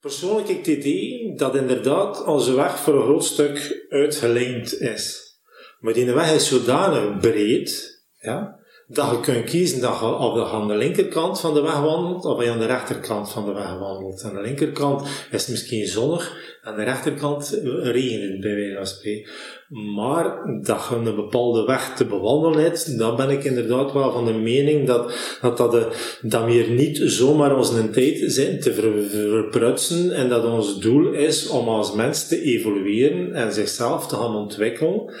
Persoonlijk ik het idee dat inderdaad onze weg voor een groot stuk uitgelijnd is. Maar die weg is zodanig breed, ja, dat je kunt kiezen dat je of aan de linkerkant van de weg wandelt, of aan de rechterkant van de weg wandelt. Aan de linkerkant is het misschien zonnig, aan de rechterkant regent bij spreken. Maar dat je een bepaalde weg te bewandelen hebt, dan ben ik inderdaad wel van de mening dat dat, dat, de, dat we niet zomaar onze tijd zijn te ver, verprutsen en dat ons doel is om als mens te evolueren en zichzelf te gaan ontwikkelen.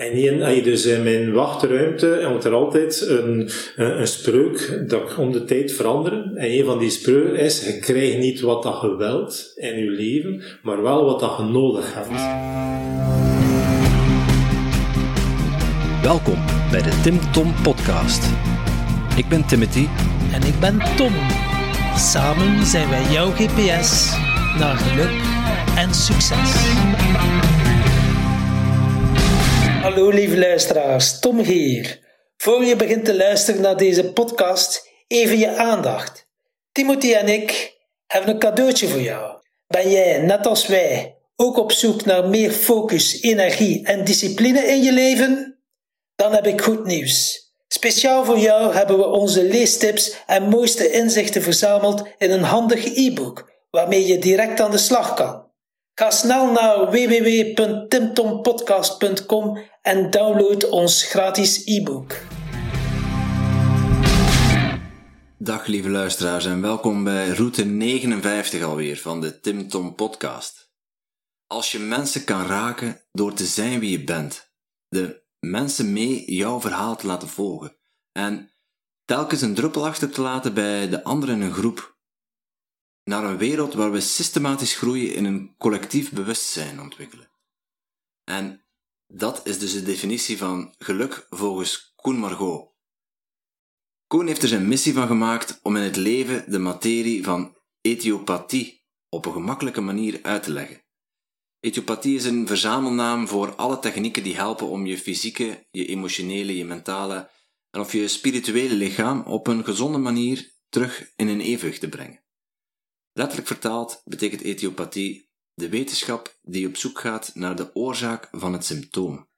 En hier, je dus in mijn wachtruimte hangt er altijd een, een, een spreuk dat om de tijd veranderen. En een van die spreuken is, je krijgt niet wat dat je wilt in je leven, maar wel wat dat je nodig hebt. Welkom bij de Tim Tom Podcast. Ik ben Timothy. En ik ben Tom. Samen zijn wij jouw GPS naar geluk en succes. Hallo lieve luisteraars, Tom hier. Voor je begint te luisteren naar deze podcast, even je aandacht. Timothy en ik hebben een cadeautje voor jou. Ben jij, net als wij, ook op zoek naar meer focus, energie en discipline in je leven? Dan heb ik goed nieuws. Speciaal voor jou hebben we onze leestips en mooiste inzichten verzameld in een handig e-book, waarmee je direct aan de slag kan. Ga snel naar www.timtompodcast.com en download ons gratis e-book. Dag lieve luisteraars en welkom bij route 59 alweer van de Tim Tom Podcast. Als je mensen kan raken door te zijn wie je bent, de mensen mee jouw verhaal te laten volgen en telkens een druppel achter te laten bij de anderen in een groep, naar een wereld waar we systematisch groeien in een collectief bewustzijn ontwikkelen. En dat is dus de definitie van geluk volgens Koen Margot. Koen heeft er zijn missie van gemaakt om in het leven de materie van ethiopathie op een gemakkelijke manier uit te leggen. Ethiopathie is een verzamelnaam voor alle technieken die helpen om je fysieke, je emotionele, je mentale en of je spirituele lichaam op een gezonde manier terug in een evenwicht te brengen. Letterlijk vertaald betekent ethiopathie de wetenschap die op zoek gaat naar de oorzaak van het symptoom.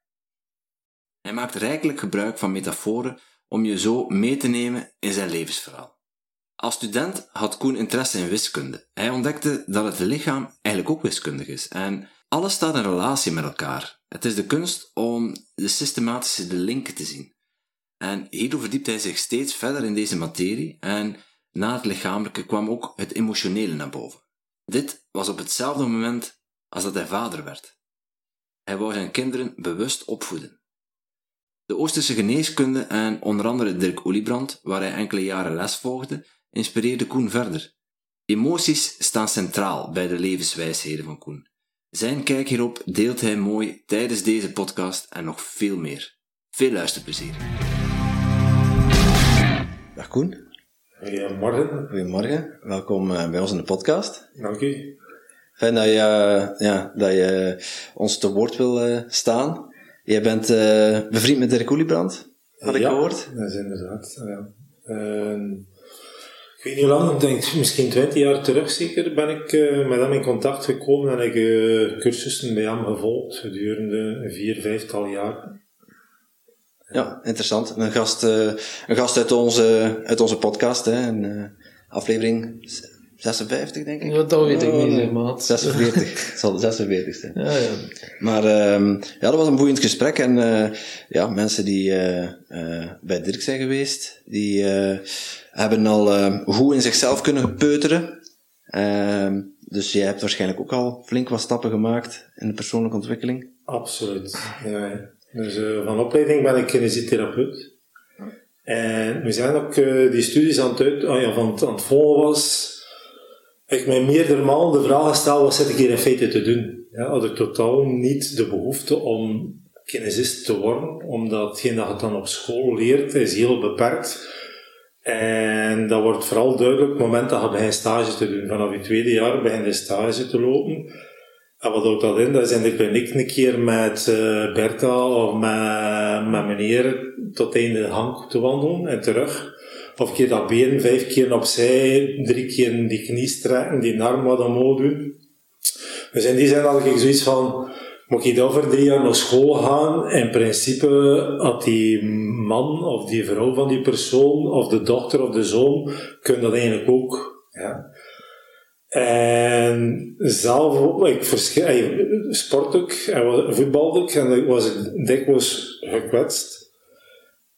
Hij maakt rijkelijk gebruik van metaforen om je zo mee te nemen in zijn levensverhaal. Als student had Koen interesse in wiskunde. Hij ontdekte dat het lichaam eigenlijk ook wiskundig is en alles staat in relatie met elkaar. Het is de kunst om de systematische linken te zien. En hierdoor verdiept hij zich steeds verder in deze materie en na het lichamelijke kwam ook het emotionele naar boven. Dit was op hetzelfde moment als dat hij vader werd. Hij wou zijn kinderen bewust opvoeden. De Oosterse geneeskunde en onder andere Dirk Oliebrand, waar hij enkele jaren les volgde, inspireerde Koen verder. Emoties staan centraal bij de levenswijsheden van Koen. Zijn kijk hierop deelt hij mooi tijdens deze podcast en nog veel meer. Veel luisterplezier. Dag Koen. Goedemorgen. Goedemorgen, welkom eh, bij ons in de podcast. Dank u. Fijn dat je, uh, ja, dat je ons te woord wil uh, staan. Jij bent bevriend met Dirk Oliebrand, had ik ja, gehoord. dat is inderdaad. Ja. Ehm, ik weet niet hoe lang, ik denk misschien twintig jaar terug zeker, ben ik met hem in contact gekomen en ik cursussen bij hem gevolgd gedurende vier, vijftal jaar. Ja, interessant. Een gast, uh, een gast uit, onze, uit onze podcast, hè. Een, uh, aflevering 56, denk ik. Ja, dat weet ik niet, maat. 46. Het zal de 46 zijn. Ja, ja. Maar um, ja, dat was een boeiend gesprek. En uh, ja, mensen die bij Dirk zijn geweest, die hebben al goed in zichzelf kunnen peuteren. Ehm, dus jij hebt waarschijnlijk ook al flink wat stappen gemaakt in de persoonlijke ontwikkeling. Absoluut. Ja. Dus uh, van opleiding ben ik kinesitherapeut. En we zijn ook uh, die studies aan het, uit, oh ja, van, aan het volgen was. Ik mij meerdere malen de vraag gesteld, wat zit ik hier in feite te doen? Ja, had ik totaal niet de behoefte om kinesist te worden, omdat hetgeen dat je dan op school leert, is heel beperkt. En dat wordt vooral duidelijk op het moment dat je begint stage te doen. Vanaf je tweede jaar begin je stage te lopen. En wat houdt dat in? Dat is in de kliniek een keer met uh, Bertha of met, met meneer tot einde hang te wandelen en terug. of een keer dat been vijf keer opzij, drie keer die knie strekken, die arm wat omhoog doen. Dus in die had ik zoiets van, moet ik over drie jaar naar school gaan? In principe had die man of die vrouw van die persoon, of de dochter of de zoon, kunnen dat eigenlijk ook. Ja. En zelf, ik sport ook, en voetbalde ook, en ik was dikwijls gekwetst.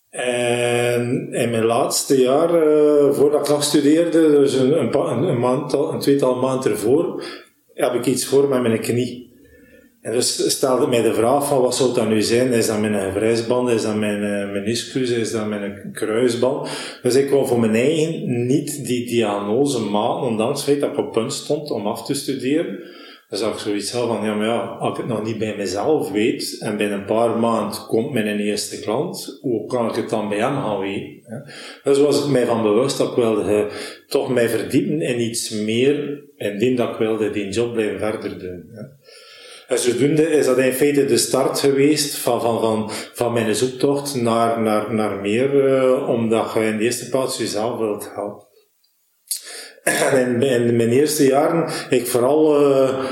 En in mijn laatste jaar, uh, voordat ik afstudeerde, dus een, een, een, een tweetal maanden ervoor, heb ik iets voor met mijn knie. En dus stelde mij de vraag van wat zou dat nu zijn? Is dat mijn vrijsband? Is dat mijn uh, meniscus? Is dat mijn kruisband? Dus ik wou voor mijn eigen niet die diagnose maken, ondanks het feit dat ik op punt stond om af te studeren. Dan zag ik zoiets van, ja, maar ja, als ik het nog niet bij mezelf weet, en binnen een paar maanden komt mijn eerste klant, hoe kan ik het dan bij hem gaan weten? Dus was het mij van bewust dat ik wilde toch mij verdiepen in iets meer, indien dat ik wilde die job blijven verder doen. En zodoende is dat in feite de start geweest van, van, van, van mijn zoektocht naar, naar, naar meer, uh, omdat je in de eerste plaats jezelf wilt helpen. En in, in mijn eerste jaren ik vooral uh,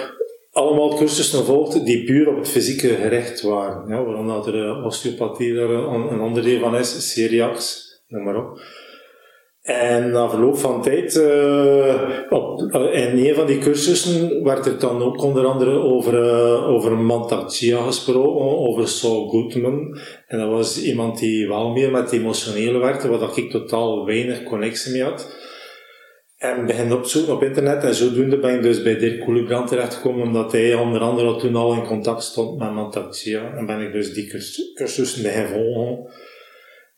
allemaal cursussen gevolgd die puur op het fysieke gericht waren. Ja, waarom er uh, osteopathie er een, een ander deel van is, celiacs, noem maar op. En na verloop van tijd, uh, op, uh, in een van die cursussen werd er dan ook onder andere over, uh, over gesproken, over Saul Goodman. En dat was iemand die wel meer met emotionele werkte, waar ik totaal weinig connectie mee had. En begin opzoeken op internet en zodoende ben ik dus bij Dirk Koelebrand terechtgekomen, omdat hij onder andere toen al in contact stond met Mantak-Chia. En ben ik dus die cursussen beginnen volgen.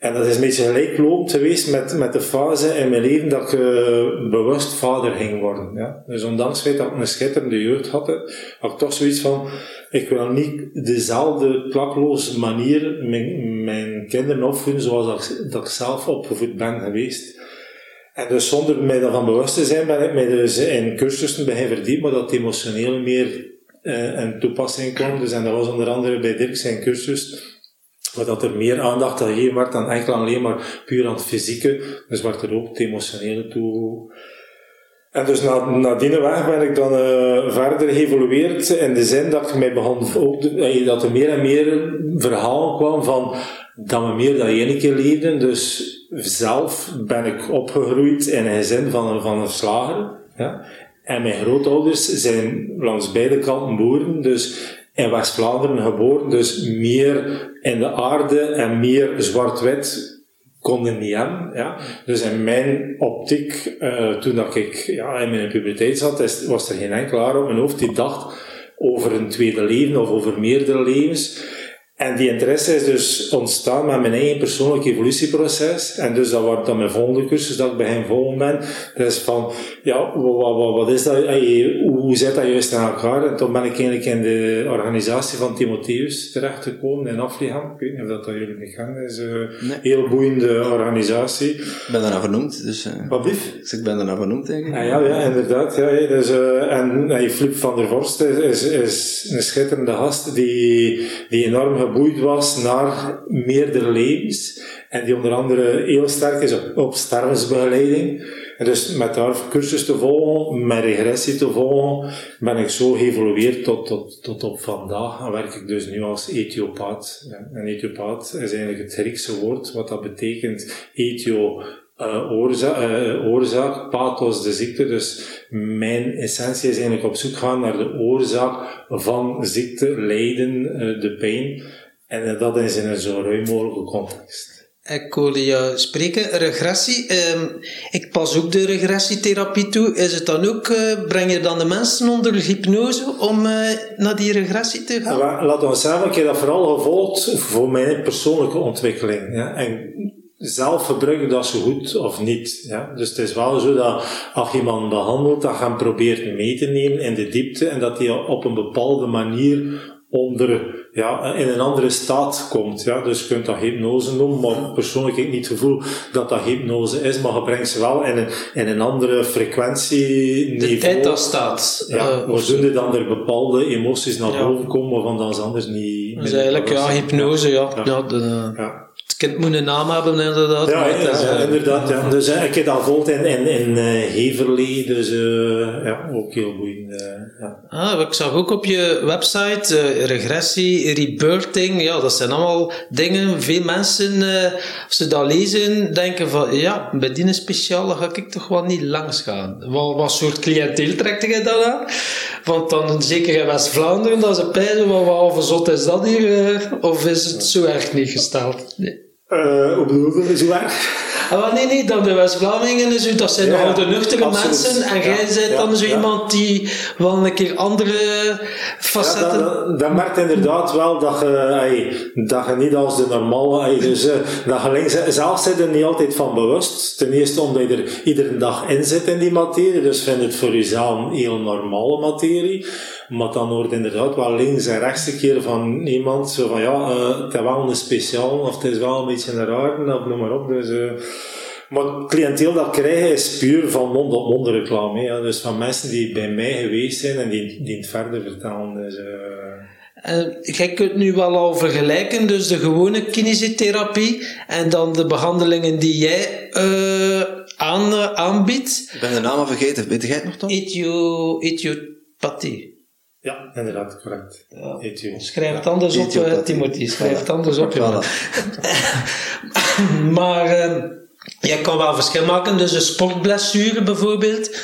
En dat is een beetje gelijklopend geweest met, met de fase in mijn leven dat ik bewust vader ging worden. Ja? Dus ondanks dat ik een schitterende jeugd had, had ik toch zoiets van, ik wil niet dezelfde klakloze manier mijn, mijn kinderen opvoeden zoals dat, dat ik zelf opgevoed ben geweest. En dus zonder mij daarvan bewust te zijn, ben ik mij dus in cursussen begin verdiept, maar dat emotioneel meer in toepassing kwam. Dus en dat was onder andere bij Dirk zijn cursus maar dat er meer aandacht gegeven werd dan enkel alleen maar puur aan het fysieke. Dus werd er ook het emotionele toe. En dus na, na weg ben ik dan uh, verder geëvolueerd in de zin dat mij begon ook, uh, dat er meer en meer verhalen kwam van dat we meer dan één keer leefden. Dus zelf ben ik opgegroeid in een gezin van van een slager. Ja. En mijn grootouders zijn langs beide kanten boeren, dus in West-Vlaanderen geboren, dus meer in de aarde en meer zwart-wit konden niet hebben. Ja. Dus in mijn optiek, uh, toen dat ik ja, in mijn puberteit zat, was er geen enkel haar op mijn hoofd die dacht over een tweede leven of over meerdere levens. En die interesse is dus ontstaan met mijn eigen persoonlijk evolutieproces. En dus dat wordt dan mijn volgende cursus dat ik bij hem volgen ben. Dat is van, ja, wat, wat, wat is dat? Hoe zit dat juist aan elkaar? En toen ben ik eigenlijk in de organisatie van Timotheus terechtgekomen in Afligam. Ik weet niet of dat, dat jullie gegaan is. Een heel boeiende organisatie. Ik ben daarna vernoemd, dus... Uh, wat lief? Dus ik ben daarna vernoemd eigenlijk. Ah, ja, ja, inderdaad. Ja, dus, uh, en uh, Flip van der Vorst is, is, is een schitterende gast die, die enorm geboeid was naar meerdere levens. En die onder andere heel sterk is op, op stervensbegeleiding. En dus met haar cursus te volgen, met regressie te volgen, ben ik zo geëvolueerd tot, tot, tot op vandaag. En werk ik dus nu als Ethiopaat. En Ethiopaat is eigenlijk het Griekse woord, wat dat betekent Ethio, uh, oorzaak, uh, oorzaak, pathos de ziekte. Dus mijn essentie is eigenlijk op zoek gaan naar de oorzaak van ziekte, lijden, uh, de pijn. En dat is in een zo ruim mogelijke context. Ik hoorde je spreken, regressie. Uh, ik pas ook de regressietherapie toe. Is het dan ook, uh, breng je dan de mensen onder hypnose om uh, naar die regressie te gaan? Laten we zeggen, ik heb dat vooral gevolgd voor mijn persoonlijke ontwikkeling. Ja. En zelf gebruiken dat zo goed of niet. Ja. Dus het is wel zo dat als je iemand behandelt, dat je hem probeert mee te nemen in de diepte en dat hij op een bepaalde manier onder, ja, in een andere staat komt. Ja. Dus je kunt dat hypnose noemen, maar persoonlijk heb ik niet het gevoel dat dat hypnose is, maar je brengt ze wel in een, in een andere frequentie. De theta-staat. Ja, uh, zodoende dan er bepaalde emoties naar boven komen waarvan ze anders niet... Dat is eigenlijk, ja, hypnose, ja. ja. ja de, ja. Kunt moet een naam hebben inderdaad. Ja, maar ja, het is, ja, eh, inderdaad. Ja. Dus eh, ik heb dat gevolgd in, in, in eh, Heverlee, dus ja, ook heel boeiend. ja. Ah, ik zag ook op je website regressie, rebirthing. Ja, dat zijn allemaal dingen. Veel mensen, als ze dat lezen, denken van ja, bij die speciale ga ik toch wel niet langs gaan. Wat, wat soort cliënteel trekt je dan aan? Want dan zeker in West-Vlaanderen, dat ze pijzen wat voor zot is dat hier? of is het zo erg niet gesteld? Nee. Eh, hoe bedoel je, zo erg? Ah, maar nee, nee, dan de West-Vlamingen, is u- dat zijn Ja, nogal de nuchtere absoluut. mensen. En jij bent ja, dan zo iemand die wel een keer andere facetten... dat, dat, merkt inderdaad wel dat je, dat je niet als de normale, ey, dus, eh, dat je links, zelf zit er niet altijd van bewust. Ten eerste omdat je er iedere dag in zit in die materie, dus vind het voor jezelf een heel normale materie. Maar dan hoort inderdaad wel links en rechts een keer van iemand, zo van ja, eh, het is wel een speciaal, of het is wel een beetje een raar, of noem maar op. Dus, eh, maar het cliënteel dat krijgen is puur van mond-op-mond reclame. hè, Ja. Dus van mensen die bij mij geweest zijn en die, die het verder vertellen. Dus, eh, En jij kunt nu wel al vergelijken, dus de gewone kinesietherapie en dan de behandelingen die jij eh, aan, aanbiedt. Ik ben de naam al vergeten. Weet jij het nog, Tom? Ethio, ethiopathie. Ja, inderdaad, correct. Ja. Schrijf het anders op, eh, Ethiopathie. Timothy. Schrijf het anders op, jongen. Maar eh, jij kan wel verschil maken, dus een sportblessure bijvoorbeeld,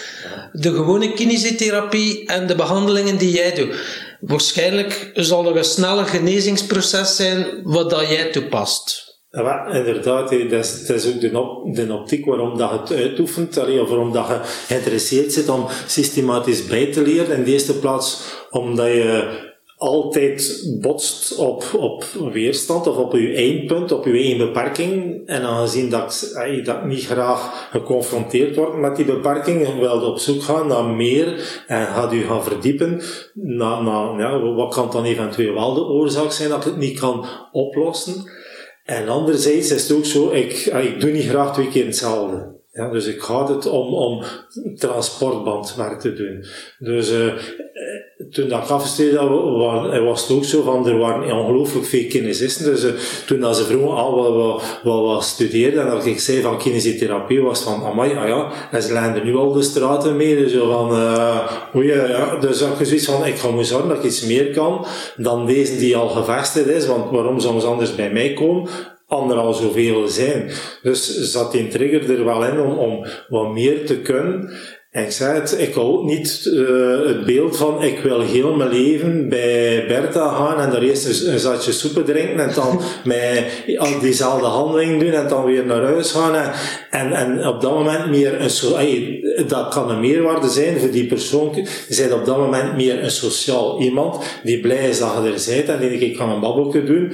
de gewone kinesietherapie en de behandelingen die jij doet. Waarschijnlijk zal er een sneller genezingsproces zijn wat dat jij toepast. Ja, inderdaad, dat is, dat is ook de, op, de optiek waarom dat je het uitoefent, of waarom dat je geïnteresseerd zit om systematisch bij te leren. In de eerste plaats omdat je altijd botst op, op weerstand of op je eindpunt, op je eigen beperking. En aangezien dat, ik- dat niet graag geconfronteerd word met die beperking, wilde op zoek gaan naar meer en gaat u gaan verdiepen naar, naar ja, wat kan dan eventueel wel de oorzaak zijn dat het niet kan oplossen. En anderzijds is het ook zo, ik, ik doe niet graag twee keer hetzelfde. Ja, dus ik ga het om, om transportbandwerk te doen. Dus eh, toen dat ik afgestudeerd had, wa- wa- was het ook zo van, er waren ongelooflijk veel kinesisten. Dus eh, toen dat ze vroegen, ah, wat, wat, wat, studeerde, en dat ik zei van kinesietherapie, was van, amai, ah ja, en ze lijnen nu al de straten mee. Dus zo van, eh oei, ja, dus had ik zoiets van, ik ga moeten zorgen dat ik iets meer kan dan deze die al gevestigd is, want waarom zou ze anders bij mij komen? Anderen al zoveel zijn. Dus zat die trigger er wel in om, om wat meer te kunnen. Ik zei het, ik hou niet eh, het beeld van ik wil heel mijn leven bij Bertha gaan en daar eerst een, zatje soepen drinken en dan met al diezelfde handeling doen en dan weer naar huis gaan. En, en, op dat moment meer een so dat kan een meerwaarde zijn voor die persoon. Bent op dat moment meer een sociaal iemand die blij is dat je er bent en die ik kan een babbelje doen.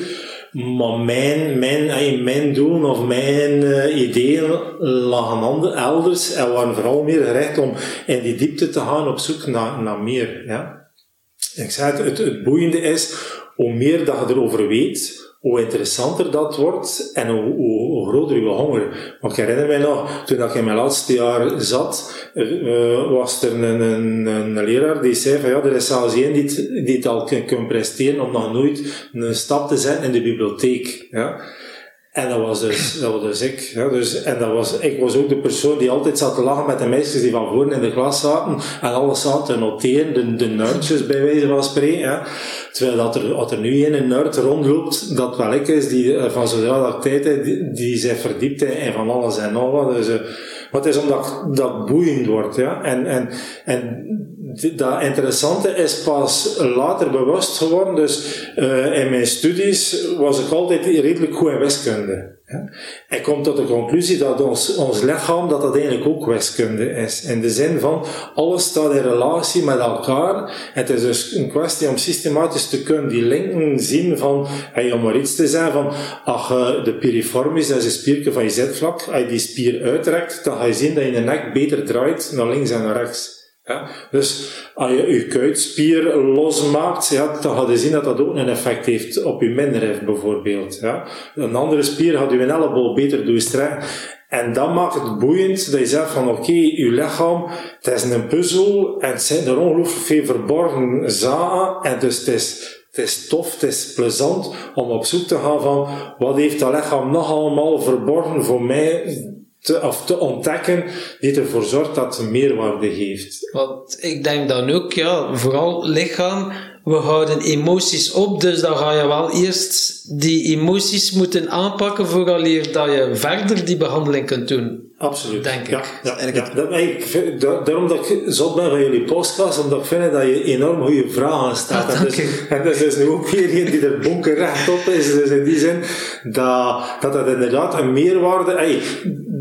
Maar mijn, mijn, mijn doelen of mijn eh, ideeën lagen ander- elders en waren vooral meer gericht om in die diepte te gaan op zoek naar, naar meer. Ja. Ik zei het, het, boeiende is, hoe meer dat je erover weet, hoe interessanter dat wordt en hoe, groter je honger. Want ik herinner mij nog, toen ik in mijn laatste jaar zat, eh, was er een, een, een leraar die zei van ja, er is zelfs één die, het- die het al kan presteren om nog nooit een stap te zetten in de bibliotheek. Ja. En dat was dus, dat was dus ik. Ja, dus, en dat was, ik was ook de persoon die altijd zat te lachen met de meisjes die van voren in de klas zaten en alles zaten te noteren, de, de nerdjes bij wijze van spreken. Ja. Terwijl dat er, als er nu een nerd rondloopt, dat wel ik is, die eh, van zodra dat tijd die, zich verdiept in, van alles en nog wat. Dus, eh, maar het is omdat dat boeiend wordt. Ja. En, en, en dat interessante is pas later bewust geworden. Dus uh, in mijn studies was ik altijd redelijk goed in wiskunde. Ja. Ik kom tot de conclusie dat ons, ons lichaam dat dat eigenlijk ook wiskunde is. In de zin van, alles staat in relatie met elkaar. Het is dus een kwestie om systematisch te kunnen die linken zien van, hey, om maar iets te zeggen van, ach, uh, de piriformis, dat is een spierke van je zitvlak. Als je die spier uitrekt, dan ga je zien dat je de nek beter draait naar links en naar rechts. Ja, dus als je je kuitspier losmaakt, ja, dan ga je zien dat dat ook een effect heeft op je middenrif bijvoorbeeld. Ja. Een andere spier gaat je elleboog beter doorstrekken. En dat maakt het boeiend dat je zegt van oké, okay, je lichaam, het is een puzzel en het zijn er ongelooflijk veel verborgen zaken en dus het is, Het is tof, het is plezant om op zoek te gaan van wat heeft dat lichaam nog allemaal verborgen voor mij te, of te ontdekken die ervoor zorgt dat het meerwaarde heeft. Want ik denk dan ook, ja, vooral lichaam, we houden emoties op, dus dan ga je wel eerst die emoties moeten aanpakken vooraleer dat je verder die behandeling kunt doen. Absoluut. Denk ja, ik. Ja, ja. Dat, ik vind- daarom dat ik zot ben van jullie podcast, omdat ik vind dat je enorm goede vragen stelt. Ah, en, dank dus, en dus is nu ook weer een die er bonkerrecht op is. Dus in die zin dat dat, dat inderdaad een meerwaarde... Ey,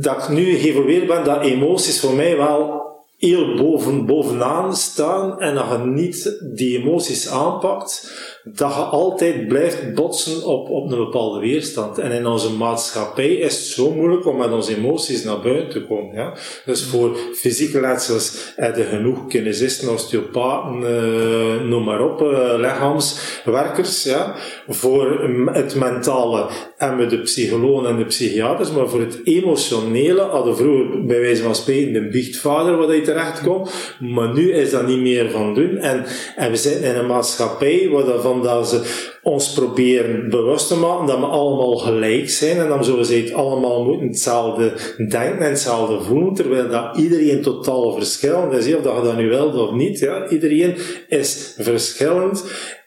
dat ik nu geëvolueerd ben, dat emoties voor mij wel heel boven, bovenaan staan en dat je niet die emoties aanpakt, dat je altijd blijft botsen op, op een bepaalde weerstand. En in onze maatschappij is het zo moeilijk om met onze emoties naar buiten te komen. Ja? Dus voor fysieke letsels heb je genoeg kinesisten, osteopaten, eh, noem maar op, eh, lichaamswerkers. Ja? Voor mm, het mentale hebben we de psychologen en de psychiaters, maar voor het emotionele hadden vroeger bij wijze van spreken de biechtvader waar je terecht komt, maar nu is dat niet meer van doen. En, en we zitten in een maatschappij waar dat van dat ze ons proberen bewust te maken dat we allemaal gelijk zijn en dan ze het allemaal moeten hetzelfde denken en hetzelfde voelen, terwijl dat iedereen totaal verschillend is, of dat je dat nu wilt of niet. Ja? Iedereen is verschillend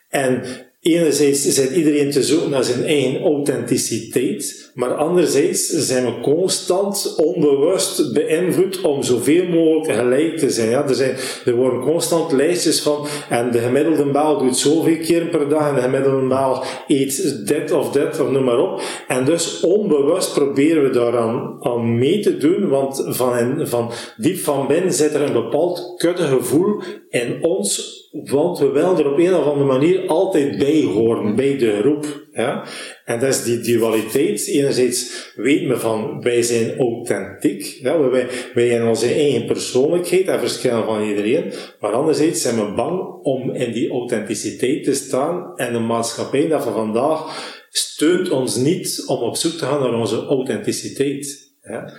en Enerzijds zit iedereen te zoeken naar zijn eigen authenticiteit, maar anderzijds zijn we constant onbewust beïnvloed om zoveel mogelijk gelijk te zijn. Ja, er, zijn er worden constant lijstjes van, en de gemiddelde Belg doet zoveel keer per dag, en de gemiddelde Belg eet dit of dit, of noem maar op. En dus onbewust proberen we daaraan aan mee te doen, want van, van diep van binnen zit er een bepaald kuddegevoel in ons want we willen er op een of andere manier altijd bij horen, bij de groep. Ja? En dat is die dualiteit. Enerzijds weten we van, wij zijn authentiek. Ja? Wij, wij hebben onze eigen persoonlijkheid en verschillen van iedereen. Maar anderzijds zijn we bang om in die authenticiteit te staan. En de maatschappij dat van vandaag steunt ons niet om op zoek te gaan naar onze authenticiteit. Ja?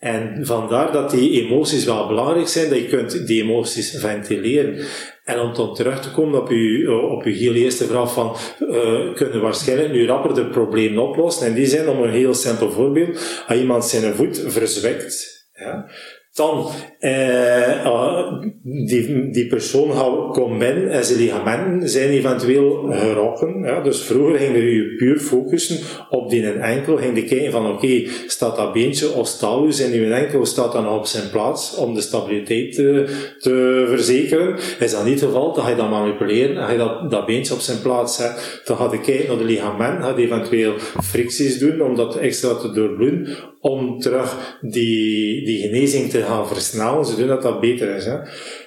En vandaar dat die emoties wel belangrijk zijn, dat je kunt die emoties ventileren. En om dan terug te komen op uw, op uw heel eerste vraag van, uh, kunnen waarschijnlijk nu rapper de problemen oplossen? In die zin, om een heel simpel voorbeeld, als iemand zijn voet verzwekt, ja, dan, eh, uh, die, die persoon gaat- komt binnen en zijn ligamenten zijn eventueel gerokken. Ja? Dus vroeger ging je puur focussen op die enkel, ging je kijken van oké, staat dat beentje of stalus in uw enkel, staat dat nog op zijn plaats om de stabiliteit te, te verzekeren. Is dat niet het geval, dan ga je dat manipuleren en ga je dat, dat beentje op zijn plaats zetten. Dan ga je kijken naar de ligamenten, ga je eventueel fricties doen om dat extra te doorbloeden, om terug die, die genezing te gaan versnellen, zodat dat, dat beter is. Hè.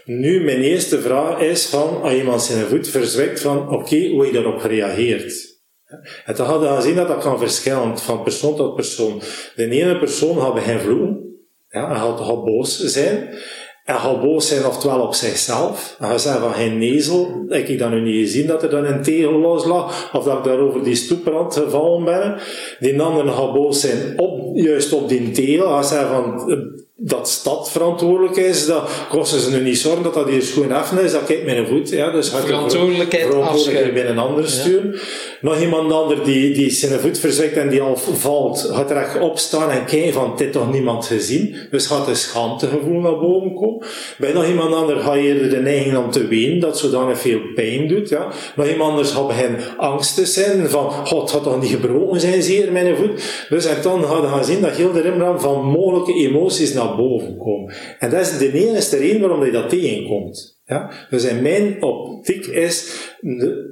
Nu, mijn eerste vraag is van, als iemand zijn voet verzwekt, van oké, hoe je daarop gereageerd? En dan hadden we gezien dat dat kan verschillen van persoon tot persoon. De ene persoon gaat begin vloeken, ja, en gaat, boos zijn, en gaat boos zijn oftewel op zichzelf. Gaat zeggen van, geen nezel, heb ik dat nu niet gezien dat er dan een tegel los lag, of dat ik daar over die stoeprand gevallen ben. Die andere gaat boos zijn op, juist op die tegel, gaat zeggen van, dat stad verantwoordelijk is, dat kosten ze nu niet zorgen dat dat hier schoon af is, dat kijkt mijn voet. Ja, dus gaat er Verantwoordelijkheid verantwoordelijkheid bij een ander sturen. Nog iemand ander die, die zijn voet verzwekt en die al valt, gaat recht opstaan en kijken van, dit toch niemand gezien. Dus gaat een schaamtegevoel naar boven komen. Bij nog iemand ander ga je eerder de neiging om te wenen, dat zodanig veel pijn doet. Ja. Nog iemand anders gaat begin angst te zijn, van, god, het gaat toch niet gebroken zijn, zeer mijn voet. Dus en dan we gaan zien dat heel de rimram van mogelijke emoties naar boven komen. En dat is de enige reden waarom je dat tegenkomt. Ja? Dus in mijn optiek is,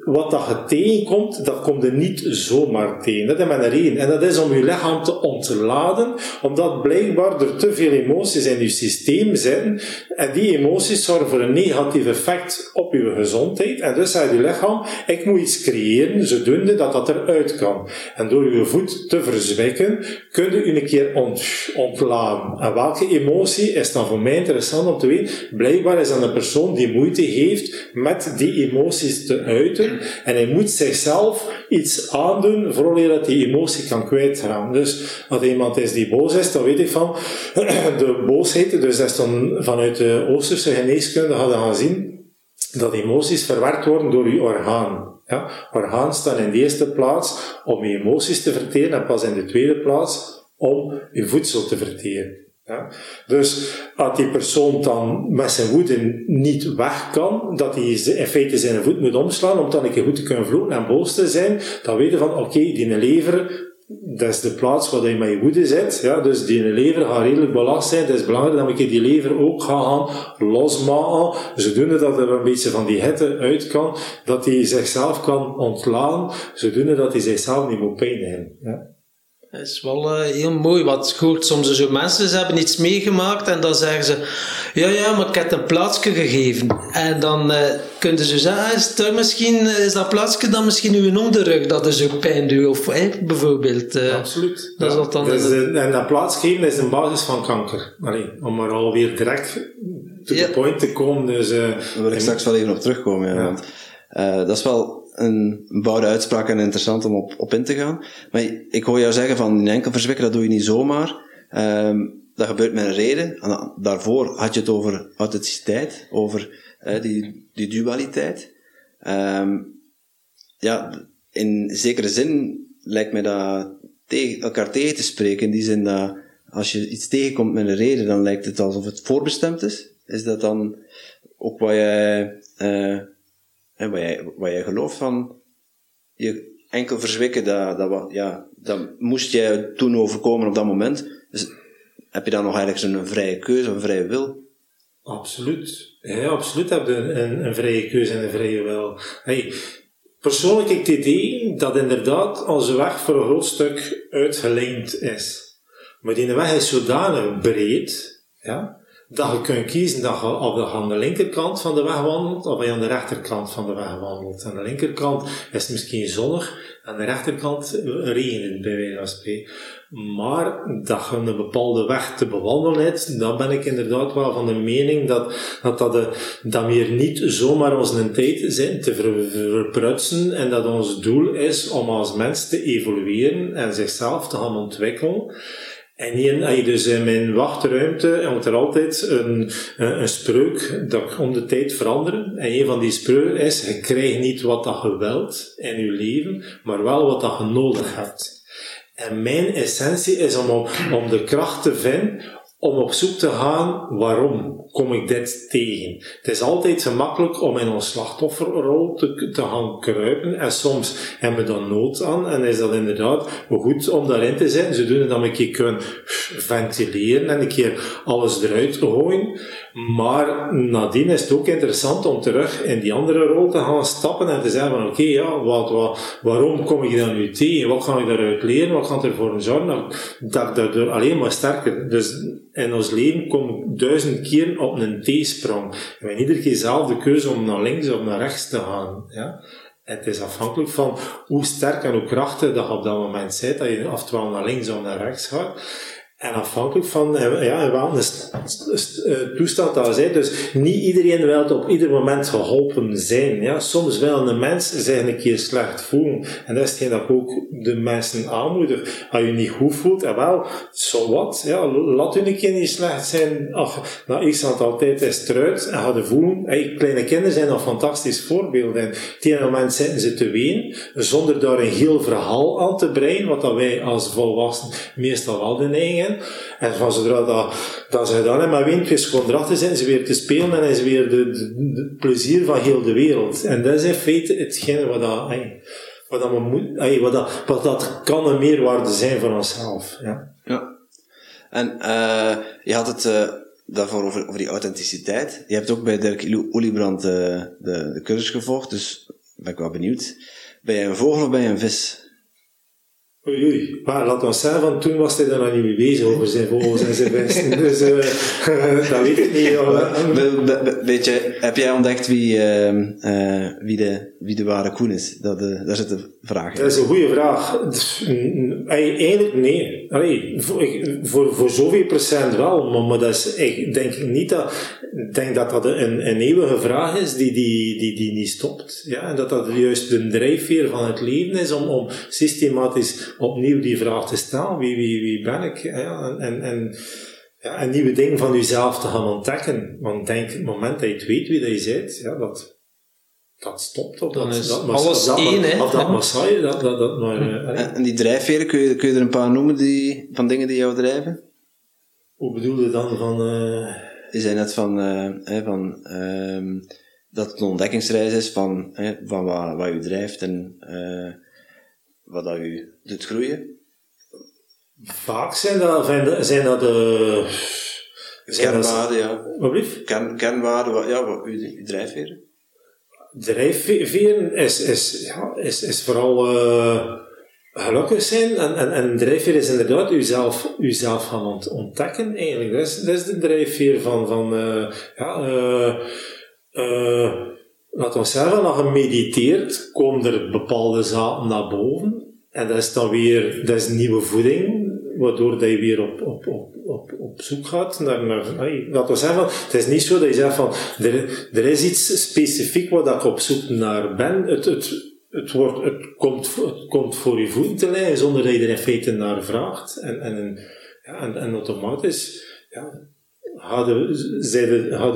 wat dat je tegenkomt, dat komt er niet zomaar tegen. Dat is maar reden. En dat is om je lichaam te ontladen, omdat blijkbaar er te veel emoties in je systeem zitten. En die emoties zorgen voor een negatief effect op je gezondheid. En dus zegt je lichaam, ik moet iets creëren, zodoende dat dat eruit kan. En door je voet te verzwikken, kun je een keer ont, ontladen. En welke emotie is dan voor mij interessant om te weten? Blijkbaar is dat een persoon die moeite heeft met die emoties te uiten. En hij moet zichzelf iets aandoen voordat dat die emotie kan kwijtgaan. Dus als iemand is die boos is, dan weet ik van de boosheid, dus dat is dan vanuit de Oosterse geneeskunde hadden gaan zien dat emoties verwerkt worden door je orgaan. Ja? Orgaan staan in de eerste plaats om je emoties te verteren en pas in de tweede plaats om je voedsel te verteren. Dus als die persoon dan met zijn woede niet weg kan, dat hij in feite zijn voet moet omslaan om dan een goed te kunnen vloeken en boos te zijn, dan weet je van oké, die lever dat is de plaats waar je met je woede zit. Ja, dus die lever gaat redelijk belast zijn. Het is belangrijk dat ik die lever ook ga gaan losmaken. Zodoende dat er een beetje van die hitte uit kan. Dat hij zichzelf kan ontlaan. Zodoende dat hij zichzelf niet moet pijn hebben. Ja. Dat is wel uh, heel mooi. Wat goed, soms zo mensen ze hebben iets meegemaakt en dan zeggen ze: Ja, ja, maar ik heb een plaatsje gegeven. En dan uh, kunnen ze zeggen: is, dat misschien, is dat plaatsje dan misschien uw onderrug dat is ook pijn doet? Of bijvoorbeeld. Uh, Absoluut. Dat ja. is dan dus, en dat plaatsgeven is een basis van kanker. Allee, om er alweer direct to ja. the point te komen. Dus, Daar wil ik straks wel even op terugkomen. Ja, Want, dat is wel een bouwde uitspraak en interessant om op, op in te gaan. Maar ik hoor jou zeggen van enkel verzwikken, dat doe je niet zomaar. Um, dat gebeurt met een reden. En daarvoor had je het over authenticiteit, over uh, die, die dualiteit. Um, ja, in zekere zin lijkt mij dat elkaar tegen te spreken. In die zin dat als je iets tegenkomt met een reden, dan lijkt het alsof het voorbestemd is. Is dat dan ook wat jij uh, en wat jij, gelooft van je enkel verzwikken, dat, dat, ja, dat moest jij toen overkomen op dat moment. Dus heb je dan nog eigenlijk een vrije keuze, een vrije wil? Absoluut. Absoluut heb je een, een, vrije keuze en een vrije wil. Hey, persoonlijk heb ik het idee dat inderdaad onze weg voor een groot stuk uitgelijnd is. Maar die weg is zodanig breed, ja, dat je kunt kiezen dat je of je aan de linkerkant van de weg wandelt, of aan de rechterkant van de weg wandelt. Aan de linkerkant is het misschien zonnig, aan de rechterkant regent het bij wijze. Maar dat je een bepaalde weg te bewandelen hebt, dan ben ik inderdaad wel van de mening dat dat, dat, de, dat we niet zomaar onze tijd zijn te ver, verprutsen en dat ons doel is om als mens te evolueren en zichzelf te gaan ontwikkelen. En hier, dus in mijn wachtruimte hangt er altijd een, een, een spreuk dat om de tijd veranderen. En een van die spreuken is, je krijgt niet wat dat je wilt in je leven, maar wel wat dat je nodig hebt. En mijn essentie is om, om de kracht te vinden om op zoek te gaan waarom kom ik dit tegen. Het is altijd gemakkelijk om in ons slachtofferrol te, gaan kruipen en soms hebben we dan nood aan en is dat inderdaad goed om daarin te zitten, zodoende dat we een keer kunnen ventileren en een keer alles eruit gooien. Maar nadien is het ook interessant om terug in die andere rol te gaan stappen en te zeggen van oké, ja, wat, wat, waarom kom ik dan nu tegen? Wat kan ik daaruit leren? Wat kan ervoor zorgen dat ik daardoor alleen maar sterker... Dus in ons leven kom ik duizend keer op een T-sprong. We hebben iedere keer zelf de keuze om naar links of naar rechts te gaan. Ja? Het is afhankelijk van hoe sterk en hoe krachtig dat je op dat moment zit, dat je oftewel naar links of naar rechts gaat. En afhankelijk van eh, ja, wel een toestand dat zit. Dus niet iedereen wil op ieder moment geholpen zijn. Ja. Soms wil een mens zich een keer slecht voelen. En dat is hetgeen dat ik ook de mensen aanmoedig. Als je niet goed voelt, en wel, zo wat. Ja, laat je een keer niet slecht zijn. Ach, na x aantal tijd is het eruit. En je voelen. Kleine kinderen zijn een fantastisch voorbeeld. En op een moment zitten ze te ween, zonder daar een heel verhaal aan te breien, wat dat wij als volwassenen meestal wel de neiging en van zodra dat, dat ze gedaan hebben windjes gewoon erachter zijn, ze weer te spelen en is weer de, plezier van heel de wereld. En dat is in feite hetgeen wat dat, wat dat, wat dat, kan een meerwaarde zijn voor onszelf. Ja. ja. En uh, je had het uh, daarvoor over, over die authenticiteit. Je hebt ook bij Dirk Oliebrand uh, de, de cursus gevolgd, dus ben ik wel benieuwd. Ben je een vogel of ben je een vis? Oei, oei. Maar laat ons zeggen, van toen was hij daar nog niet mee bezig over zijn vogels en zijn besten. dus uh, dat weet ik niet. weet je, heb jij ontdekt wie, uh, uh, wie, de, wie de ware Koen is? Dat, uh, daar zit de vraag in. Dat is een goede vraag. Eigenlijk nee. Voor, voor, zoveel procent wel, maar, maar dat is, ik denk niet dat, denk dat dat een, een eeuwige vraag is die, die, die, die niet stopt. Ja? En dat dat juist de drijfveer van het leven is om, om systematisch opnieuw die vraag te stellen. Wie, wie, wie ben ik? Ja, en, en, ja, en nieuwe dingen van jezelf te gaan ontdekken. Want denk, het moment dat je weet wie dat je bent, ja, dat, dat stopt. Of Dan dat, is dat, alles dat, één, hè. Of dat Ja. Maasai, dat, dat, dat maar... eh, En, en die drijfveren, kun je, kun je er een paar noemen die, van dingen die jou drijven? Hoe bedoel je dan van... eh, Je zei net van, eh, hè, van ehm, dat het een ontdekkingsreis is van, hè, van wat, wat u drijft en eh, wat dat u doet groeien. Vaak zijn dat, zijn dat, de... Kernwaarden, ja. wat blieft? Kern, kernwaarden, wat, ja, wat, uw, uw drijfveren. Drijfveren is, is, ja, is, is vooral eh, gelukkig zijn. En, en, en drijfveer is inderdaad uzelf, uzelf gaan ont- ontdekken eigenlijk. Dat is, dat is de drijfveer van, van eh, ja, eh, laten we zeggen, als je mediteert, komen er bepaalde zaken naar boven. En dat is dan weer, dat is nieuwe voeding, waardoor dat je weer op, op, op, op, op zoek gaat naar, naar we zeggen, het is niet zo dat je zegt van, er, er is iets specifiek dat ik op zoek naar ben. Het, het, het, wordt, het, komt, het komt voor je voeten te zonder dat je er in feite naar vraagt. En, en, ja, en, automatisch, ja,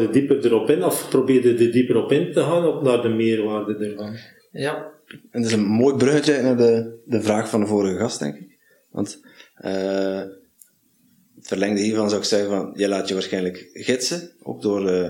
je dieper erop in of probeer je er dieper op in te gaan op naar de meerwaarde ervan. Ja. En dat is een mooi bruggetje naar de, de vraag van de vorige gast, denk ik. Want eh, het verlengde hiervan zou ik zeggen van, je laat je waarschijnlijk gidsen, ook door eh,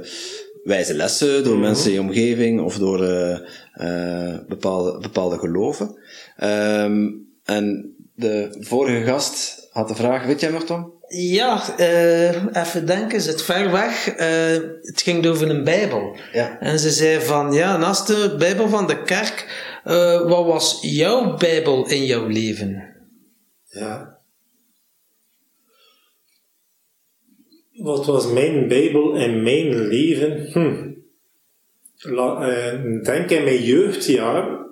wijze lessen, door mensen in je omgeving of door eh, eh, bepaalde, bepaalde geloven. Ehm, en de vorige gast had de vraag, weet jij nog Tom? Ja, eh, even denken, zit ver weg. Eh, het ging over een Bijbel. Ja. En ze zei van, ja, naast de Bijbel van de kerk, eh, wat was jouw Bijbel in jouw leven? Ja. Wat was mijn Bijbel in mijn leven? Hm. Eh, denk in mijn jeugdjaar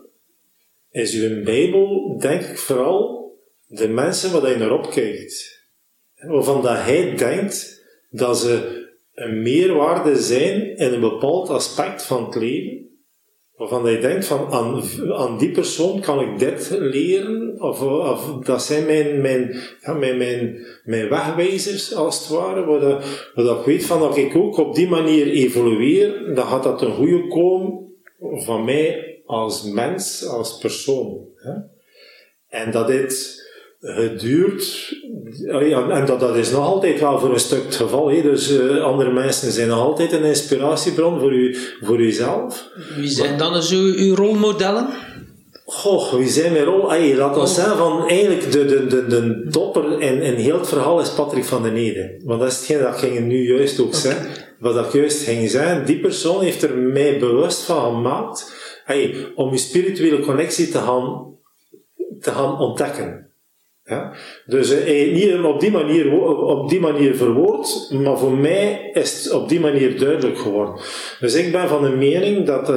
is uw Bijbel, denk ik vooral, de mensen waar je naar opkijkt. Waarvan hij denkt dat ze een meerwaarde zijn in een bepaald aspect van het leven. Waarvan je denkt van aan, aan die persoon kan ik dit leren, of, of dat zijn mijn, mijn, mijn, mijn, mijn wegwijzers als het ware, waar, dat, ik weet van dat ik ook op die manier evolueer, dan gaat dat ten goede komen van mij als mens, als persoon. En dat dit geduurd, ja, en dat, dat is nog altijd wel voor een stuk het geval, hè? dus eh, andere mensen zijn nog altijd een inspiratiebron voor, u, voor uzelf. Wie zijn dan zo uw rolmodellen? Goh, wie zijn mijn rol? Ay, laat ons zeggen van eigenlijk de, de, de, de topper in, in heel het verhaal is Patrick van den Ede. Want dat is hetgeen dat ik ging nu juist ook zeggen. Wat ik juist ging zeggen, die persoon heeft er mij bewust van gemaakt ay, om je spirituele connectie te gaan, te gaan ontdekken. Ja? Dus eh, niet op die, manier, op die manier verwoord, maar voor mij is het op die manier duidelijk geworden. Dus ik ben van de mening dat,